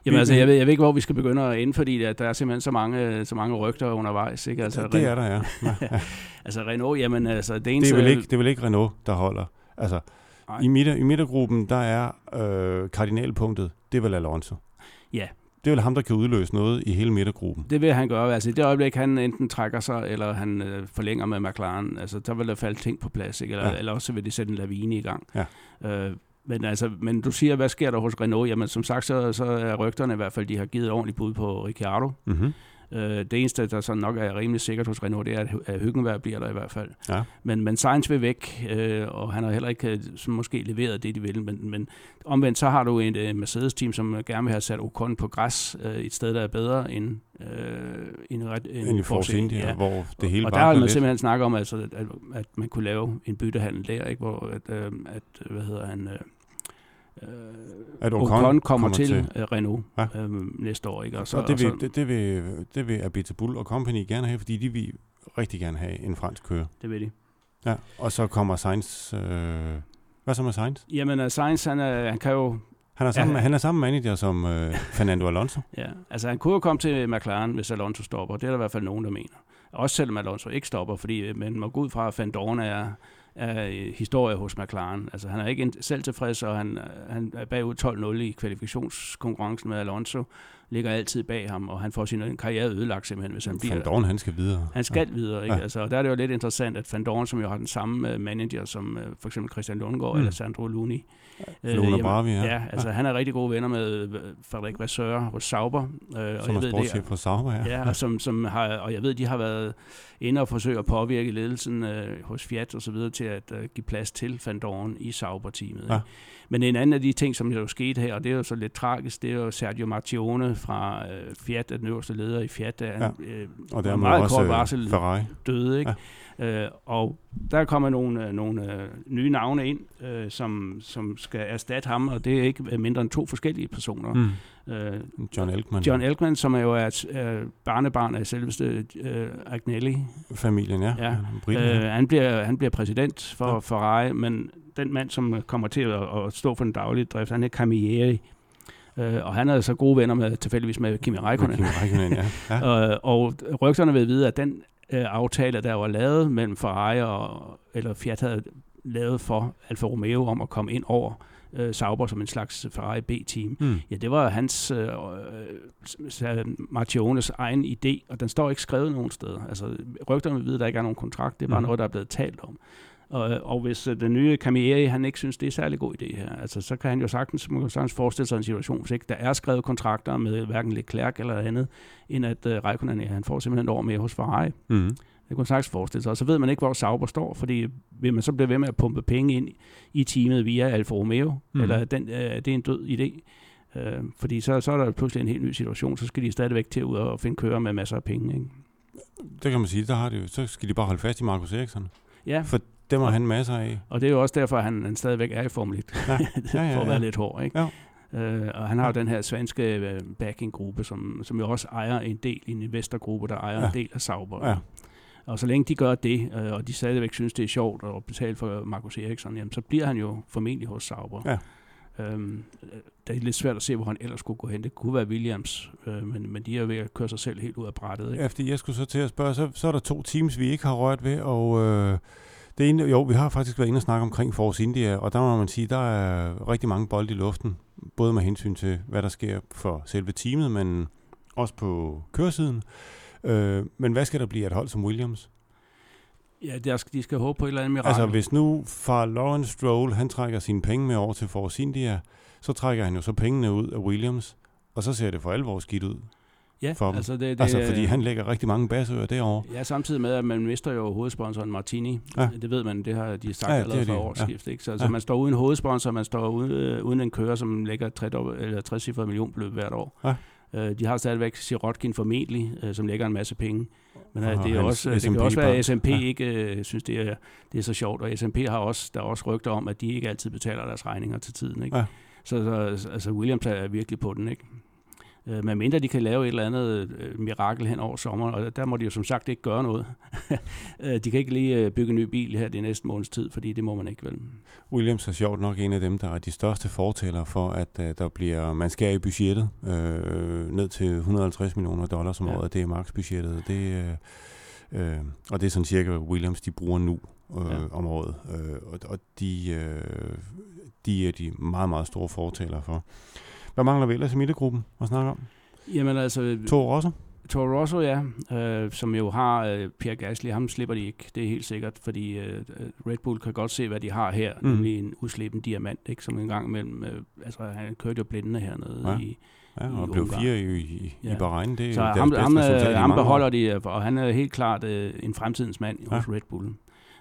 Jamen altså, jeg ved, jeg ved ikke, hvor vi skal begynde at ende, fordi der, der er simpelthen så mange, så mange rygter undervejs. Ikke? Altså, det er der, ja. altså Renault, jamen altså... Det, eneste, det, er vel ikke, det er vel ikke Renault, der holder. Altså, i, midter, i midtergruppen, der er øh, kardinalpunktet, det er vel Alonso. Ja, det er vel ham, der kan udløse noget i hele midtergruppen. Det vil han gøre. Altså i det øjeblik, han enten trækker sig, eller han øh, forlænger med McLaren, altså der vil der falde ting på plads, ikke? Eller, ja. eller også vil det sætte en lavine i gang. Ja. Øh, men, altså, men du siger, hvad sker der hos Renault? Jamen som sagt, så, så er rygterne i hvert fald, de har givet ordentligt bud på Ricciardo. Mm-hmm. Øh, det eneste, der så nok er rimelig sikkert hos Renault, det er, at Hyggenberg bliver der i hvert fald. Ja. Men, men Sainz vil væk, øh, og han har heller ikke øh, som måske leveret det, de vil. Men, men omvendt, så har du et uh, Mercedes-team, som gerne vil have sat Ocon på græs uh, et sted, der er bedre end, uh, end, ret, end, end Force India, ja. hvor det hele Og der har man lidt. simpelthen snakket om, altså, at, at man kunne lave en byttehandel der, ikke? hvor at, uh, at hvad hedder han... Øh, At Ocon, Ocon kommer, kommer til, til. til Renault Ja. øh, næste år. Ikke? Og så, og det, og så, vil, det, det, vil, det vil Abita Bull og Company gerne have, fordi de vil rigtig gerne have en fransk kører. det vil de. Ja. Og så kommer Sainz... Øh, hvad så med Sainz? Jamen, uh, Sainz, han, er, han kan jo... Han er samme, Ja. han er samme manager som øh, Fernando Alonso. Ja, altså han kunne jo komme til McLaren, hvis Alonso stopper. Det er der i hvert fald nogen, der mener. Også selvom Alonso ikke stopper, fordi øh, man må gå ud fra, at Van Dorn er, er øh, historie hos McLaren. Altså han er ikke selv tilfreds, og han, øh, han er bagud 12-0 i kvalifikationskonkurrencen med Alonso. Ligger altid bag ham, og han får sin karriere ødelagt simpelthen, hvis han bliver... Van Dorn, han skal videre. Han skal videre, ikke? Ja. Ja. Altså, og der er det jo lidt interessant, at Van Dorn, som jo har den samme øh, manager som øh, for eksempel Christian Lundgaard Mm. eller Sandro Luni. Ja. Luna jamen, Bravi, ja. ja. altså han er rigtig gode venner med øh, Frederik Vasseur hos Sauber. Øh, og Som er jeg ved, sportschef på Sauber, ja. Ja, og, som, som har, og jeg ved, de har været inde og forsøge at påvirke ledelsen øh, hos Fiat og så videre til at øh, give plads til Van Dorn i Sauber-teamet. Ja. Men en anden af de ting, som jo skete her, og det er jo så lidt tragisk, det er jo Sergio Marchione fra øh, Fiat, den øverste leder i Fiat, der Ja. øh, Og der er meget også kort øh, varsel Ferrari. døde, ikke? Ja. Øh, og der kommer nogle, øh, nogle øh, nye navne ind, øh, som, som skal erstatte ham, og det er ikke mindre end to forskellige personer. Mm. Øh, John Elkman. John Elkman, som er jo er et øh, barnebarn af selveste øh, Agnelli. Familien, ja. Ja. Briten, Øh, ja. han, bliver, han bliver præsident for Ja. Ferrari, men den mand, som kommer til at, at stå for den daglige drift, han er Camilleri. Øh, og han er så gode venner med, tilfældigvis med Kimi Räikkönen. Kim Räikkönen, ja. ja. Øh, og rygterne vil vide, at den øh, aftale, der var lavet mellem Ferrari og, eller Fiat havde lavet for Alfa Romeo om at komme ind over øh, Sauber som en slags Ferrari B-team, Mm. Ja, det var hans, øh, øh, Martiones egen idé, og den står ikke skrevet nogen steder. Altså, rygterne vide, at der ikke er nogen kontrakt. Det er bare mm. noget, der er blevet talt om. Og, og hvis øh, den nye Camilleri, han ikke synes, det er særlig god idé her, altså, så kan han jo sagtens, man kan sagtens forestille sig en situation, hvis ikke der er skrevet kontrakter med hverken Leclerc eller andet, end at øh, Raikkonen, ja, han får simpelthen år mere hos Ferrari. Mm. Det kunne man sagtens forestille sig. Og så ved man ikke, hvor Sauber står, fordi vil man så blive ved med at pumpe penge ind i teamet via Alfa Romeo, mm. eller er den, øh, det er en død idé. Øh, fordi så, så er der pludselig en helt ny situation, så skal de stadigvæk til ud og finde kører med masser af penge. Ikke? Det kan man sige, der har de, så skal de bare holde fast i Markus Eriksson. Ja, For dem har han masser af. og det er jo også derfor, at han, han stadigvæk er i Formel 1, Ja. for Ja, ja, at ja. være lidt hård. Ikke? Ja. Øh, og han har jo den her svenske øh, backing-gruppe, som, som jo også ejer en del, en investorgruppe, der ejer Ja. ja. en del af Sauber. Ja. Og så længe de gør det, øh, og de stadigvæk synes, det er sjovt at betale for Markus Eriksson, jamen, så bliver han jo formentlig hos Sauber. Ja. Øhm, øh, det er lidt svært at se, hvor han ellers skulle gå hen. Det kunne være Williams, øh, men, men de er ved at køre sig selv helt ud af brættet. Ikke? Ja, fordi jeg skulle så til at spørge, så, så er der to teams, vi ikke har rørt ved, og øh, det ene, jo, vi har faktisk været inde og snakke omkring Force India, og der må man sige, der er rigtig mange bolde i luften, både med hensyn til, hvad der sker for selve teamet, men også på køresiden. Øh, men hvad skal der blive et hold som Williams? Ja, der skal, de skal håbe på et eller andet mirakel. Altså, hvis nu far Lawrence Stroll, han trækker sine penge med over til Force India, så trækker han jo så pengene ud af Williams, og så ser det for alvor skidt ud. ja, for altså, det, det, Altså, fordi han lægger rigtig mange basører derovre. Ja, samtidig med, at man mister jo hovedsponsoren Martini. Ja. Ja. Det ved man, det har de sagt Ja, ja, allerede er fra det. årsskift. Ikke? Så altså, Ja. man står uden hovedsponsor, man står uden, øh, uden en kører, som lægger 60 eller 60 cifre millionbeløb hvert år. Ja. Øh, de har stadigvæk Sirotkin formentlig, øh, som lægger en masse penge. Men øh, det, er også, det kan også være, at. SMP Ja. ikke øh, synes, det er, det er så sjovt. Og SMP har også, der er også rygter om, at de ikke altid betaler deres regninger til tiden. Ikke? Ja. Så, så altså, Williams er virkelig på den. ikke. Øh, Men mindre de kan lave et eller andet øh, mirakel hen over sommeren, og der må de jo som sagt ikke gøre noget. Øh, de kan ikke lige øh, bygge en ny bil her de næste måneds tid, fordi det må man ikke vel. Williams er sjovt nok en af dem, der er de største fortæller for, at uh, der bliver, man skærer i budgettet øh, ned til 150 millioner dollars om Ja. året. Det er maksbudgettet. Det, øh, øh, og det er sådan cirka, Williams de bruger nu øh, Ja. om året. Øh, og og de, øh, de er de meget, meget store fortæller for. Hvad mangler vi ellers i midtergruppen at snakke om? Jamen altså, To Rosso? Toro Rosso, ja, øh, som jo har øh, Pierre Gasly, ham slipper de ikke, det er helt sikkert, fordi øh, Red Bull kan godt se, hvad de har her, Mm. nemlig en udslippen diamant, ikke, som en gang imellem, øh, altså han kørte jo blindende hernede Ja. i, Ja, og I blev Ungarn. fire i, i, ja. i. Bahrain. Det er Så ham, bedste ham, resultat øh, ham år. beholder de, øh, og han er helt klart øh, en fremtidens mand Ja. hos Red Bull.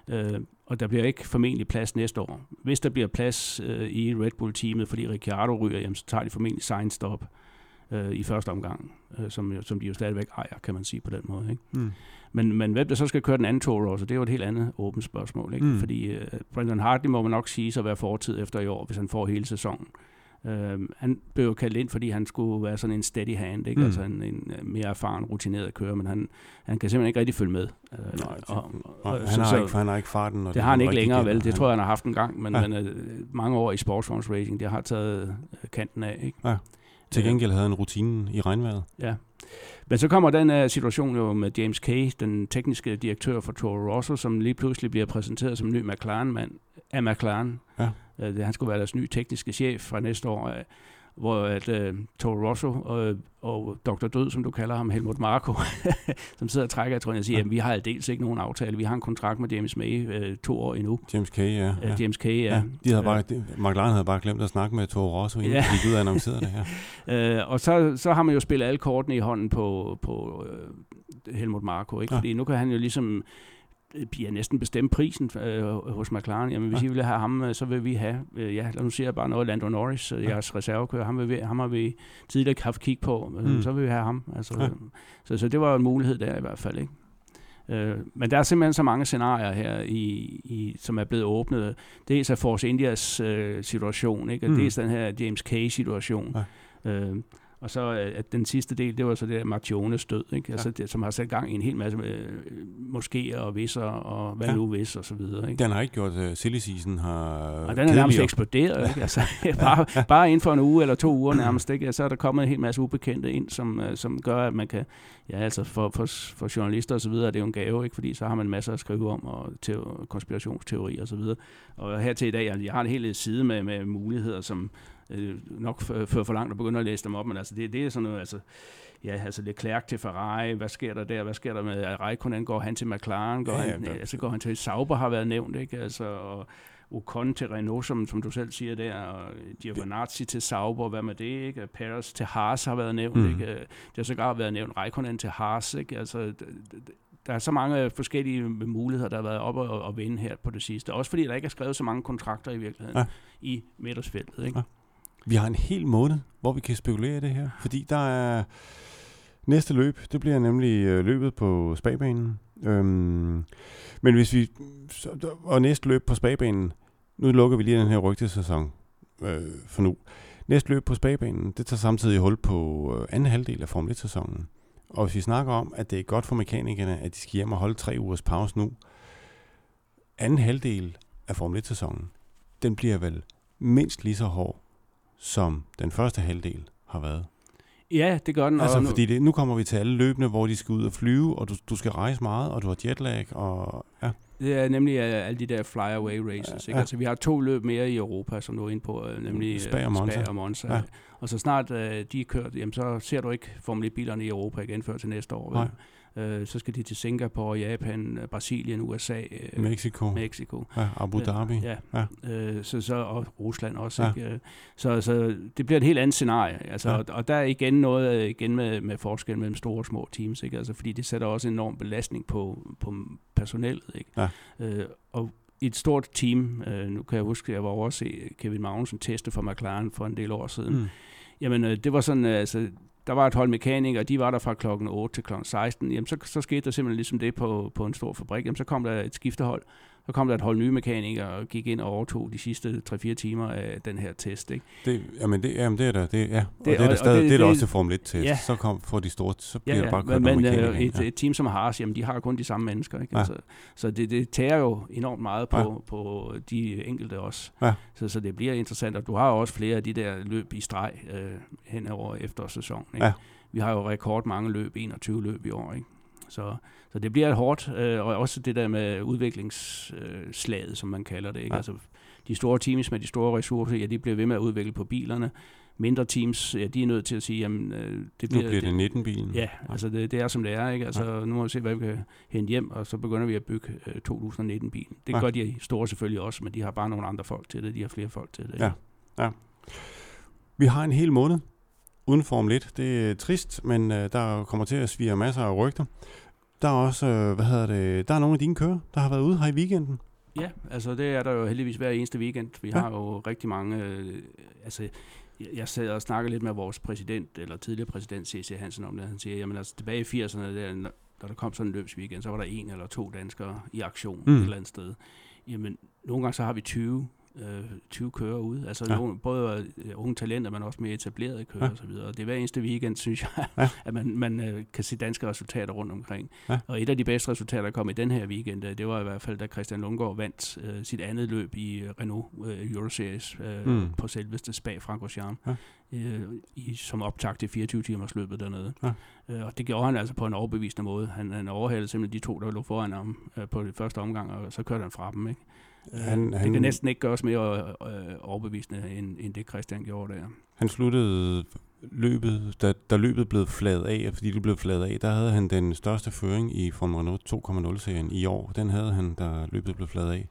Øh, og der bliver ikke formentlig plads næste år. Hvis der bliver plads øh, i Red Bull-teamet, fordi Ricciardo ryger, jamen, så tager de formentlig Sainz stop øh, i første omgang, øh, som, som de jo stadigvæk ejer, kan man sige på den måde. Ikke? Mm. Men, men hvem der så skal køre den anden Toro Rosso, det er jo et helt andet åbent spørgsmål. Ikke? Mm. Fordi uh, Brendan Hartley må man nok sige så være fortid efter i år, hvis han får hele sæsonen. Uh, han blev jo kaldt ind, fordi han skulle være sådan en steady hand, ikke? Mm. altså en, en mere erfaren, rutineret kører, men han, han kan simpelthen ikke rigtig følge med. Nej, og, og, han, har ikke, han har ikke farten. det, det har han ikke længere, vel? Det han, tror jeg, han har haft en gang, men, ja. men uh, mange år i sportsvogns racing, det har taget uh, kanten af. Ikke? Ja. Til gengæld havde han rutinen i regnvejret. Ja. Men så kommer den uh, situation jo med James Kay, den tekniske direktør for Toro Rosso, som lige pludselig bliver præsenteret som ny McLaren-mand af McLaren. Ja. Uh, han skulle være deres nye tekniske chef fra næste år. Uh, hvor at uh, Toro Rosso og, og Dr. Død, som du kalder ham, Helmut Marko, som sidder og trækker, jeg tror, jeg siger, at vi har aldeles ikke nogen aftale. Vi har en kontrakt med James May uh, to år endnu. James Kay, ja. Uh, James Kay, ja. ja de havde bare, de, McLaren havde bare glemt at snakke med Toro Rosso, inden ja. de gik ud og annoncerede det her. uh, og så, så har man jo spillet alle kortene i hånden på, på uh, Helmut Marko, ikke? Ja. fordi nu kan han jo ligesom bliver næsten bestemt prisen øh, hos McLaren. Jamen, hvis ja. I vil have ham, øh, så vil vi have, øh, ja, lad nu siger jeg bare noget, Lando Norris, øh, ja. jeres reservekører, ham, vil vi, ham har vi tidligere haft kig på, øh, mm. så vil vi have ham. Altså, ja. så, så det var en mulighed der i hvert fald, ikke? Øh, men der er simpelthen så mange scenarier her, i, i, som er blevet åbnet. Dels af Force Indias øh, situation, ikke? og mm. dels den her James Kay-situation. Ja. Øh, og så øh, at den sidste del, det var så det der Martiones død, ikke? Altså, det, som har sat gang i en hel masse øh, moskéer og visser og hvad ja. nu vis og så videre. Ikke? Den har ikke gjort, uh, silly season har Og den er nærmest eksploderet, ja. ikke? Altså, bare, ja. bare inden for en uge eller to uger nærmest, ikke? Så er der kommet en hel masse ubekendte ind, som, uh, som gør, at man kan, ja altså for, for, for journalister og så videre, det er jo en gave, ikke? Fordi så har man masser at skrive om, og teori, konspirationsteori og så videre. Og her til i dag, altså, jeg har en hel side med, med muligheder, som øh, nok fører for langt at begynde at læse dem op, men altså det, det er sådan noget, altså, ja, altså Leclerc til Ferrari, hvad sker der der, hvad sker der med Raikkonen, går han til McLaren, går, ja, han, ja, altså går han til Sauber, har været nævnt, ikke, altså, og Ocon til Renault, som, som du selv siger der, og Giovinazzi til Sauber, hvad med det, ikke? Perez til Haas har været nævnt, mm. ikke? Det har sågar været nævnt Raikkonen til Haas, ikke? Altså, der er så mange forskellige muligheder, der har været oppe og, og vinde her på det sidste. Også fordi der ikke er skrevet så mange kontrakter i virkeligheden ja. i midtersfeltet, ikke? Ja. Vi har en hel måned, hvor vi kan spekulere i det her, fordi der er næste løb, det bliver nemlig øh, løbet på spagbanen. Øhm, men hvis vi, og næste løb på spagbanen, nu lukker vi lige den her rygtesæson øh, for nu. Næste løb på spagbanen, det tager samtidig hul på øh, anden halvdel af Formel 1-sæsonen. Og hvis vi snakker om, at det er godt for mekanikerne, at de skal hjem og holde tre ugers pause nu, anden halvdel af Formel 1-sæsonen, den bliver vel mindst lige så hård som den første halvdel har været. Ja, det gør den. Altså, nu... fordi det, nu kommer vi til alle løbende, hvor de skal ud og flyve, og du, du skal rejse meget, og du har jetlag, og ja. Det er nemlig uh, alle de der flyaway races. Ja, ikke? Altså, vi har to løb mere i Europa, som du er inde på, uh, nemlig uh, Spa og Monza. Spa og Monza. Ja. Og så snart uh, de er kørt, jamen, så ser du ikke Formel 1-bilerne i Europa igen før til næste år. Vel? Nej. Øh, så skal de til Singapore, Japan, øh, Brasilien, USA. Øh, Mexico. Mexico. Ja, Abu Dhabi. Øh, ja, ja. Øh, så, så, og Rusland også. Ja. Ikke? Øh, så, så det bliver et helt andet scenarie. Altså, ja. og, og der er igen noget øh, igen med, med forskel mellem store og små teams. Ikke? Altså, fordi det sætter også en enorm belastning på, på personellet. Ikke? Ja. Øh, og i et stort team, øh, nu kan jeg huske, at jeg var over at se Kevin Magnussen teste for McLaren for en del år siden. Mm. Jamen, øh, det var sådan, øh, altså, der var et hold mekanikere, de var der fra klokken 8 til klokken 16. Jamen, så, så skete der simpelthen ligesom det på, på en stor fabrik. Jamen, så kom der et skiftehold, så kom der et hold nye mekanikere og gik ind og overtog de sidste 3-4 timer af den her test. Ikke? Det, jamen, det, jamen, det er der. Det, ja. og det, er der stadig, det, det, er der også Formel 1-test. Ja. Så kom, får de store, så bliver ja, ja. det bare kørt Men, men øh, et, ja. et, team som Haas, jamen, de har kun de samme mennesker. Ikke? Ja. Altså, så det, det tager jo enormt meget på, ja. på de enkelte også. Ja. Så, så det bliver interessant, og du har også flere af de der løb i streg øh, hen over efterårssæsonen. Ikke? Ja. Vi har jo rekord mange løb, 21 løb i år. Ikke? Så, så det bliver et hårdt, øh, og også det der med udviklingsslaget, øh, som man kalder det. Ikke? Ja. Altså, de store teams med de store ressourcer, ja, de bliver ved med at udvikle på bilerne. Mindre teams, ja, de er nødt til at sige, jamen, øh, det bliver... Nu bliver det, det 19-bilen. Ja, ja, altså det, det er som det er, ikke? Altså, ja. nu må vi se, hvad vi kan hente hjem, og så begynder vi at bygge øh, 2019-bilen. Det ja. gør de store selvfølgelig også, men de har bare nogle andre folk til det, de har flere folk til det. Ja, ja. Vi har en hel måned uden Formel 1. Det er trist, men øh, der kommer til at svire masser af rygter. Der er også, øh, hvad hedder det, der er nogle af dine kører, der har været ude her i weekenden. Ja, altså det er der jo heldigvis hver eneste weekend. Vi ja. har jo rigtig mange, øh, altså jeg sad og snakkede lidt med vores præsident, eller tidligere præsident C.C. Hansen om det. Han siger, jamen altså tilbage i 80'erne, der, da der kom sådan en løbsweekend, så var der en eller to danskere i aktion mm. et eller andet sted. Jamen, nogle gange så har vi 20, øh, 20 kører ude. Altså Ja. ja. nogle, både øh, unge talenter, men også mere etablerede kører Ja. ja. og så videre. Og det er hver eneste weekend, synes jeg, Ja. ja. at man, man øh, kan se danske resultater rundt omkring. Ja. Og et af de bedste resultater, der kom i den her weekend, øh, det var i hvert fald, da Christian Lundgaard vandt øh, sit andet løb i øh, Renault øh, Euroseries øh, Mm. på selveste Spa-Francorchamps. Ja. Øh, i, som optag til 24 timers løbet dernede. Ja. Øh, og det gjorde han altså på en overbevisende måde. Han, han overhalede simpelthen de to, der lå foran ham øh, på det første omgang, og så kørte han fra dem. Ikke? Øh, Han- det han- kan næsten ikke gøres mere øh, overbevisende, end, end det Christian gjorde der. Han sluttede løbet, da, da løbet blev fladet af, fordi det blev fladet af, der havde han den største føring i Formel Renault 2.0-serien i år. Den havde han, da løbet blev fladet af.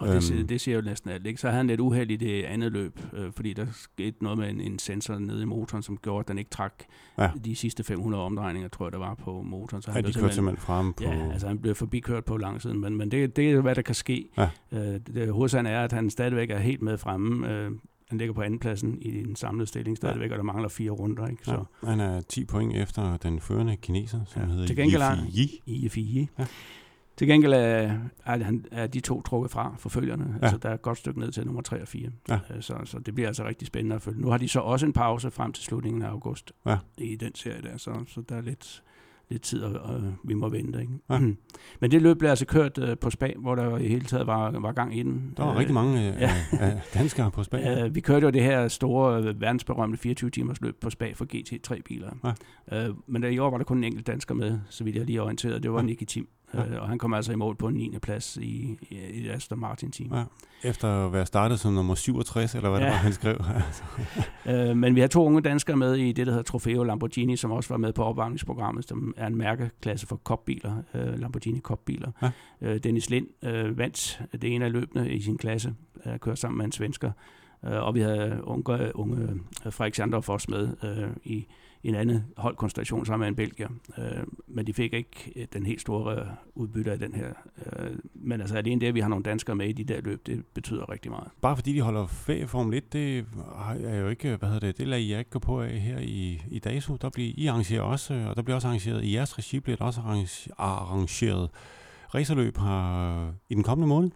Og det, siger, Øhm. det siger jo næsten alt. Ikke? Så havde han lidt uheld i det andet løb, øh, fordi der skete noget med en, en sensor nede i motoren, som gjorde, at den ikke trak Ja. ja. de sidste 500 omdrejninger, tror jeg, der var på motoren. Så Ja, han de blev kørte simpelthen fra ham på... Ja, altså han blev forbikørt på langsiden, men, men det, det er hvad der kan ske. Ja. Øh, det, hovedsagen er, at han stadigvæk er helt med fremme. Øh, han ligger på andenpladsen i den samlede stilling stadigvæk, og der mangler fire runder. Ikke? Så Ja, han er 10 point efter den førende kineser, som Ja. hedder Til gengæld Yifi Yi. i FI. Ja. Til gengæld er, er, han, er de to trukket fra forfølgerne. Ja. Altså, der er et godt stykke ned til nummer 3 og 4. Ja. Øh, Så, så det bliver altså rigtig spændende at følge. Nu har de så også en pause frem til slutningen af august Ja. i den serie der, så, så der er lidt, lidt tid, og, og vi må vente. Ikke? Ja. Men det løb blev altså kørt øh, på Spa, hvor der i hele taget var, var gang i den. Der var Øh, rigtig mange øh, ja. danskere på spag. Øh, vi kørte jo det her store, øh, verdensberømte 24 timers løb på Spa for GT3-biler. Ja. Øh, men der, i år var der kun en enkelt dansker med, så vidt jeg lige er orienteret. Det var ja. Nicky Tim. Ja. Øh, og han kom altså i mål på en 9. plads i, i, i Aston Martin team. Ja. Efter at være startet som nummer 67, eller hvad ja. det var, han skrev. Øh, men vi har to unge danskere med i det, der hedder Trofeo Lamborghini, som også var med på opvarmningsprogrammet, som er en mærkeklasse for kopbiler, øh, Lamborghini kopbiler. Ja. Øh, Dennis Lind øh, vandt det ene af løbende i sin klasse, øh, kører sammen med en svensker. Øh, og vi havde unge, unge Frederik Sandorf også med øh, i en anden holdkonstellation sammen med en belgier. Øh, men de fik ikke øh, den helt store øh, udbytte af den her. Øh, men altså alene det, at vi har nogle danskere med i de der løb, det betyder rigtig meget. Bare fordi de holder ferie i Formel 1, det er jo ikke, hvad hedder det, det lader I ikke gå på af her i, i DASU. Der bliver I arrangeret også, øh, og der bliver også arrangeret, i jeres regi bliver der også arrangeret racerløb her i den kommende måned.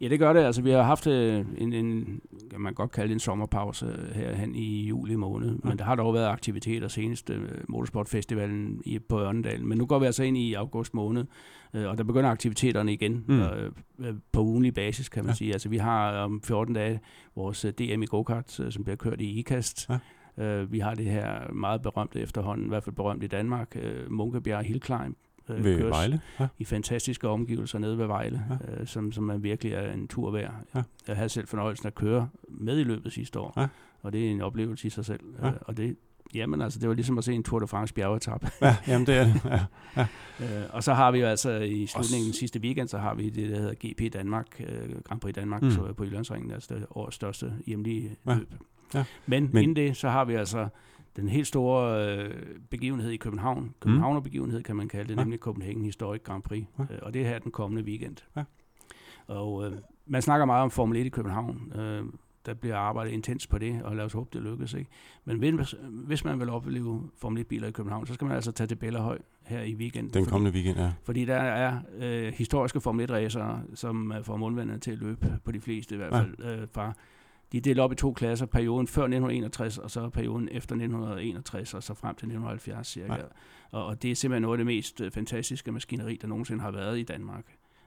Ja, det gør det. Altså, vi har haft øh, en, en, kan man godt kalde det en sommerpause øh, her hen i juli måned, men der har dog været aktiviteter senest øh, Motorsportfestivalen i, på Ørnedal. Men nu går vi altså ind i august måned, og der begynder aktiviteterne igen Mm. øh, på ugenlig basis, kan man Ja. sige. Altså, vi har om 14 dage vores DM i go-kart, som bliver kørt i IKAST. Ja. Vi har det her meget berømte efterhånden, i hvert fald berømt i Danmark, Munkebjerg Hill Climb. Øh, ved køres- Vejle. Ja. i fantastiske omgivelser nede ved Vejle, Ja. ja. øh, som, som er virkelig er en tur værd. Ja. Jeg havde selv fornøjelsen at køre med i løbet sidste år, Ja. og det er en oplevelse i sig selv. Ja. Øh, og det, jamen altså, det var ligesom at se en Tour de France bjergetap. ja, jamen det er det. Ja. øh, og så har vi jo altså i slutningen sidste weekend, så har vi det, der hedder GP Danmark, øh, Grand Prix Danmark, Mm. så på Jyllandsringen, altså det årets største hjemlige Ja. løb. Ja. Men- Men inden det, så har vi altså den helt store øh, begivenhed i København. Københavner-begivenhed kan man kalde det, Mm. Ja. nemlig Copenhagen Historic Grand Prix. Ja. Øh, og det er her den kommende weekend. Ja. Og øh, man snakker meget om Formel 1 i København. Øh, der bliver arbejdet intens på det, og lad os håbe, det lykkes. Ikke? Men hvis, hvis man vil opleve Formel 1-biler i København, så skal man altså tage til Bellerhøj her i weekenden. Den fordi- kommende weekend, ja. fordi der er øh, historiske Formel 1-racere, som øh, får mundvandet til at løbe på de fleste i hvert Ja. fald. Øh, fra, de er delt op i to klasser, perioden før 1961, og så perioden efter 1961, og så frem til 1970 cirka. Ja. Og, og det er simpelthen noget af det mest øh, fantastiske maskineri, der nogensinde har været i Danmark.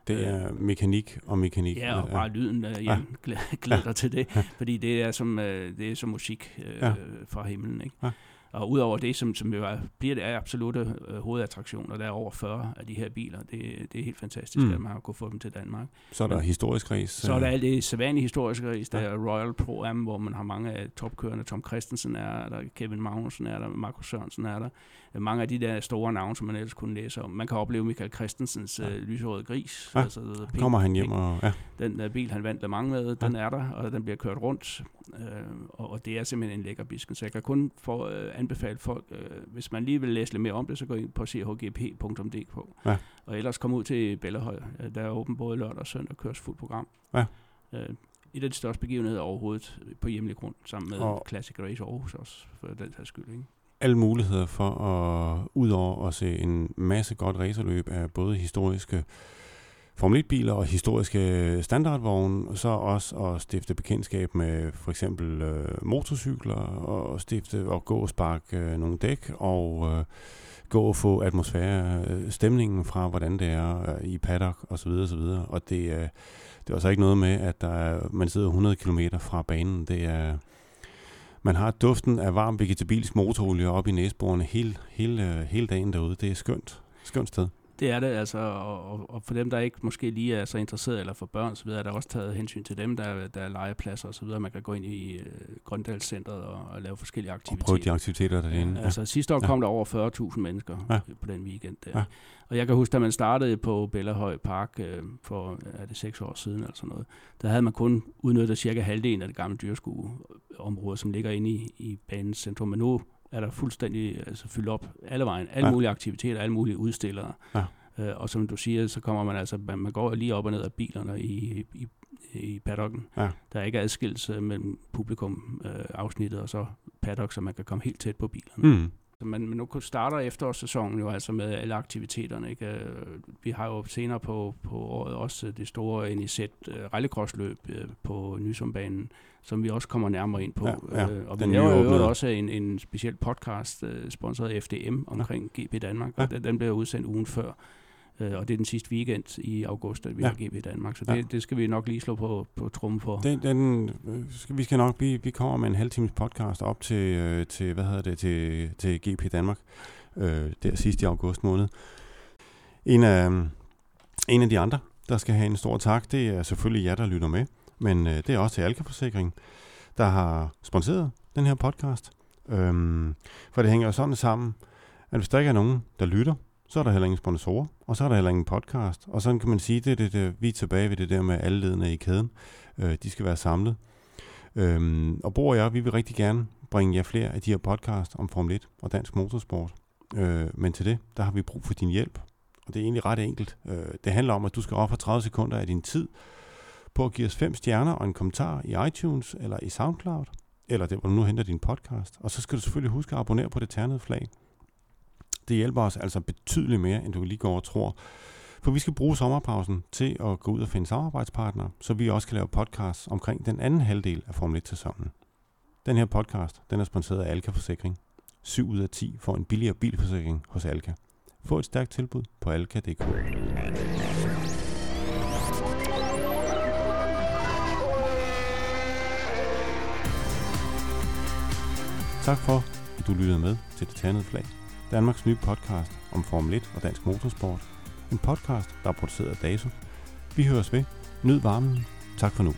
Det er mekanik og mekanik. Ja, og bare lyden, øh, Ja. ja. glæder glæd dig til det, fordi det er som, øh, det er som musik øh, Ja. ja. fra himlen. Ikke? Ja. Og udover det, som, som jo er, bliver det er absolutte øh, hovedattraktioner, der er over 40 af de her biler, det, det er helt fantastisk, Mm. at man har kunnet få dem til Danmark. Så er der historisk race. Så er der alt det sædvanlige historiske race, der Ja. er Royal Pro Am, hvor man har mange af topkørende. Tom Christensen er der, Kevin Magnussen er der, Markus Sørensen er der. Mange af de der store navne, som man ellers kunne læse om. Man kan opleve Michael Christensens Ja. ja. øh, lyserøde gris. Ja. Altså, the pink- Kommer han hjem og... Ja, den der bil, han vandt Le Mans med, den er der, og den bliver kørt rundt. Øh, og, og det er simpelthen en lækker bisken. Så jeg kan kun for, øh, anbefale folk, øh, hvis man lige vil læse lidt mere om det, så gå ind på chgp.dk. Ja. Og ellers kom ud til Bellerhøj. Øh, Der er åben både lørdag og søndag, køres fuldt program. Ja. Øh, et af de største begivenheder overhovedet på hjemlig grund, sammen med og Classic Race Aarhus også, for den sags skyld. Ikke? Alle muligheder for at, ud over at se en masse godt racerløb af både historiske Formel 1-biler og historiske standardvogne, så også at stifte bekendtskab med for eksempel øh, motorcykler, og stifte og gå og sparke øh, nogle dæk, og øh, gå og få atmosfære, øh, stemningen fra, hvordan det er øh, i paddock osv. osv. Og det, øh, det er altså ikke noget med, at der er, man sidder 100 km fra banen. Det er, man har duften af varm vegetabilsk motorolie op i næsborene hele, hele, hele dagen derude. Det er skønt. Skønt sted. Det er det, altså, og, og for dem, der ikke måske lige er så interesseret, eller for børn osv., er der også taget hensyn til dem, der, der er legepladser osv., man kan gå ind i uh, Grøndalscenteret og, og lave forskellige aktiviteter. Og prøve de aktiviteter derinde. Ja, altså sidste år kom ja. der over 40.000 mennesker ja. på den weekend der. Ja. Og jeg kan huske, da man startede på Bellahøj Park øh, for er det seks år siden eller sådan noget, der havde man kun udnyttet cirka halvdelen af det gamle dyrskueområde, som ligger inde i, i banens centrum. Men nu er der fuldstændig altså, fyldt op alle vejen. Alle ja. mulige aktiviteter, alle mulige udstillere. Ja. Øh, og som du siger, så kommer man altså, man, man går lige op og ned af bilerne i, i, i paddocken. Ja. Der er ikke adskillelse mellem publikum øh, afsnittet og så paddock, så man kan komme helt tæt på bilerne. Mm. Men, men nu starter efterårssæsonen jo altså med alle aktiviteterne. Ikke? Øh, vi har jo senere på, på året også det store NIZ uh, rallycrossløb uh, på Nysumbanen, som vi også kommer nærmere ind på. Ja, ja. Og vi laver jo også en, en speciel podcast sponsoreret af FDM omkring ja. GP Danmark, ja. den, den blev udsendt ugen før. Øh, og det er den sidste weekend i august, at vi ja. har GB i Danmark. Så det, ja. det skal vi nok lige slå på, på trummen for. Den, den, skal, vi skal nok, vi, vi kommer med en halv times podcast op til, øh, til hvad hedder det, til, til GP Danmark, øh, der sidst i august måned. En af, en af de andre, der skal have en stor tak, det er selvfølgelig jer, der lytter med, men øh, det er også til Alka Forsikring, der har sponsoreret den her podcast. Øhm, for det hænger jo sådan sammen, at hvis der ikke er nogen, der lytter, så er der heller ingen sponsorer, og så er der heller ingen podcast. Og sådan kan man sige, det, det, det vi er tilbage ved det der med alle ledene i kæden. Øh, de skal være samlet. Øhm, og Bo og jeg, vi vil rigtig gerne bringe jer flere af de her podcast om Formel 1 og dansk motorsport. Øh, men til det, der har vi brug for din hjælp. Og det er egentlig ret enkelt. Øh, det handler om, at du skal ofre 30 sekunder af din tid på at give os fem stjerner og en kommentar i iTunes eller i SoundCloud, eller det, hvor du nu henter din podcast. Og så skal du selvfølgelig huske at abonnere på det ternede flag. Det hjælper os altså betydeligt mere, end du lige går og tror. For vi skal bruge sommerpausen til at gå ud og finde samarbejdspartnere, så vi også kan lave podcasts omkring den anden halvdel af Formel 1-sæsonen. Den her podcast, den er sponsoreret af Alka Forsikring. 7 ud af 10 får en billigere bilforsikring hos Alka. Få et stærkt tilbud på alka.dk. Tak for, at du lyttede med til det tandede flag. Danmarks nye podcast om Formel 1 og dansk motorsport. En podcast, der er produceret af DASO. Vi høres ved. Nyd varmen. Tak for nu.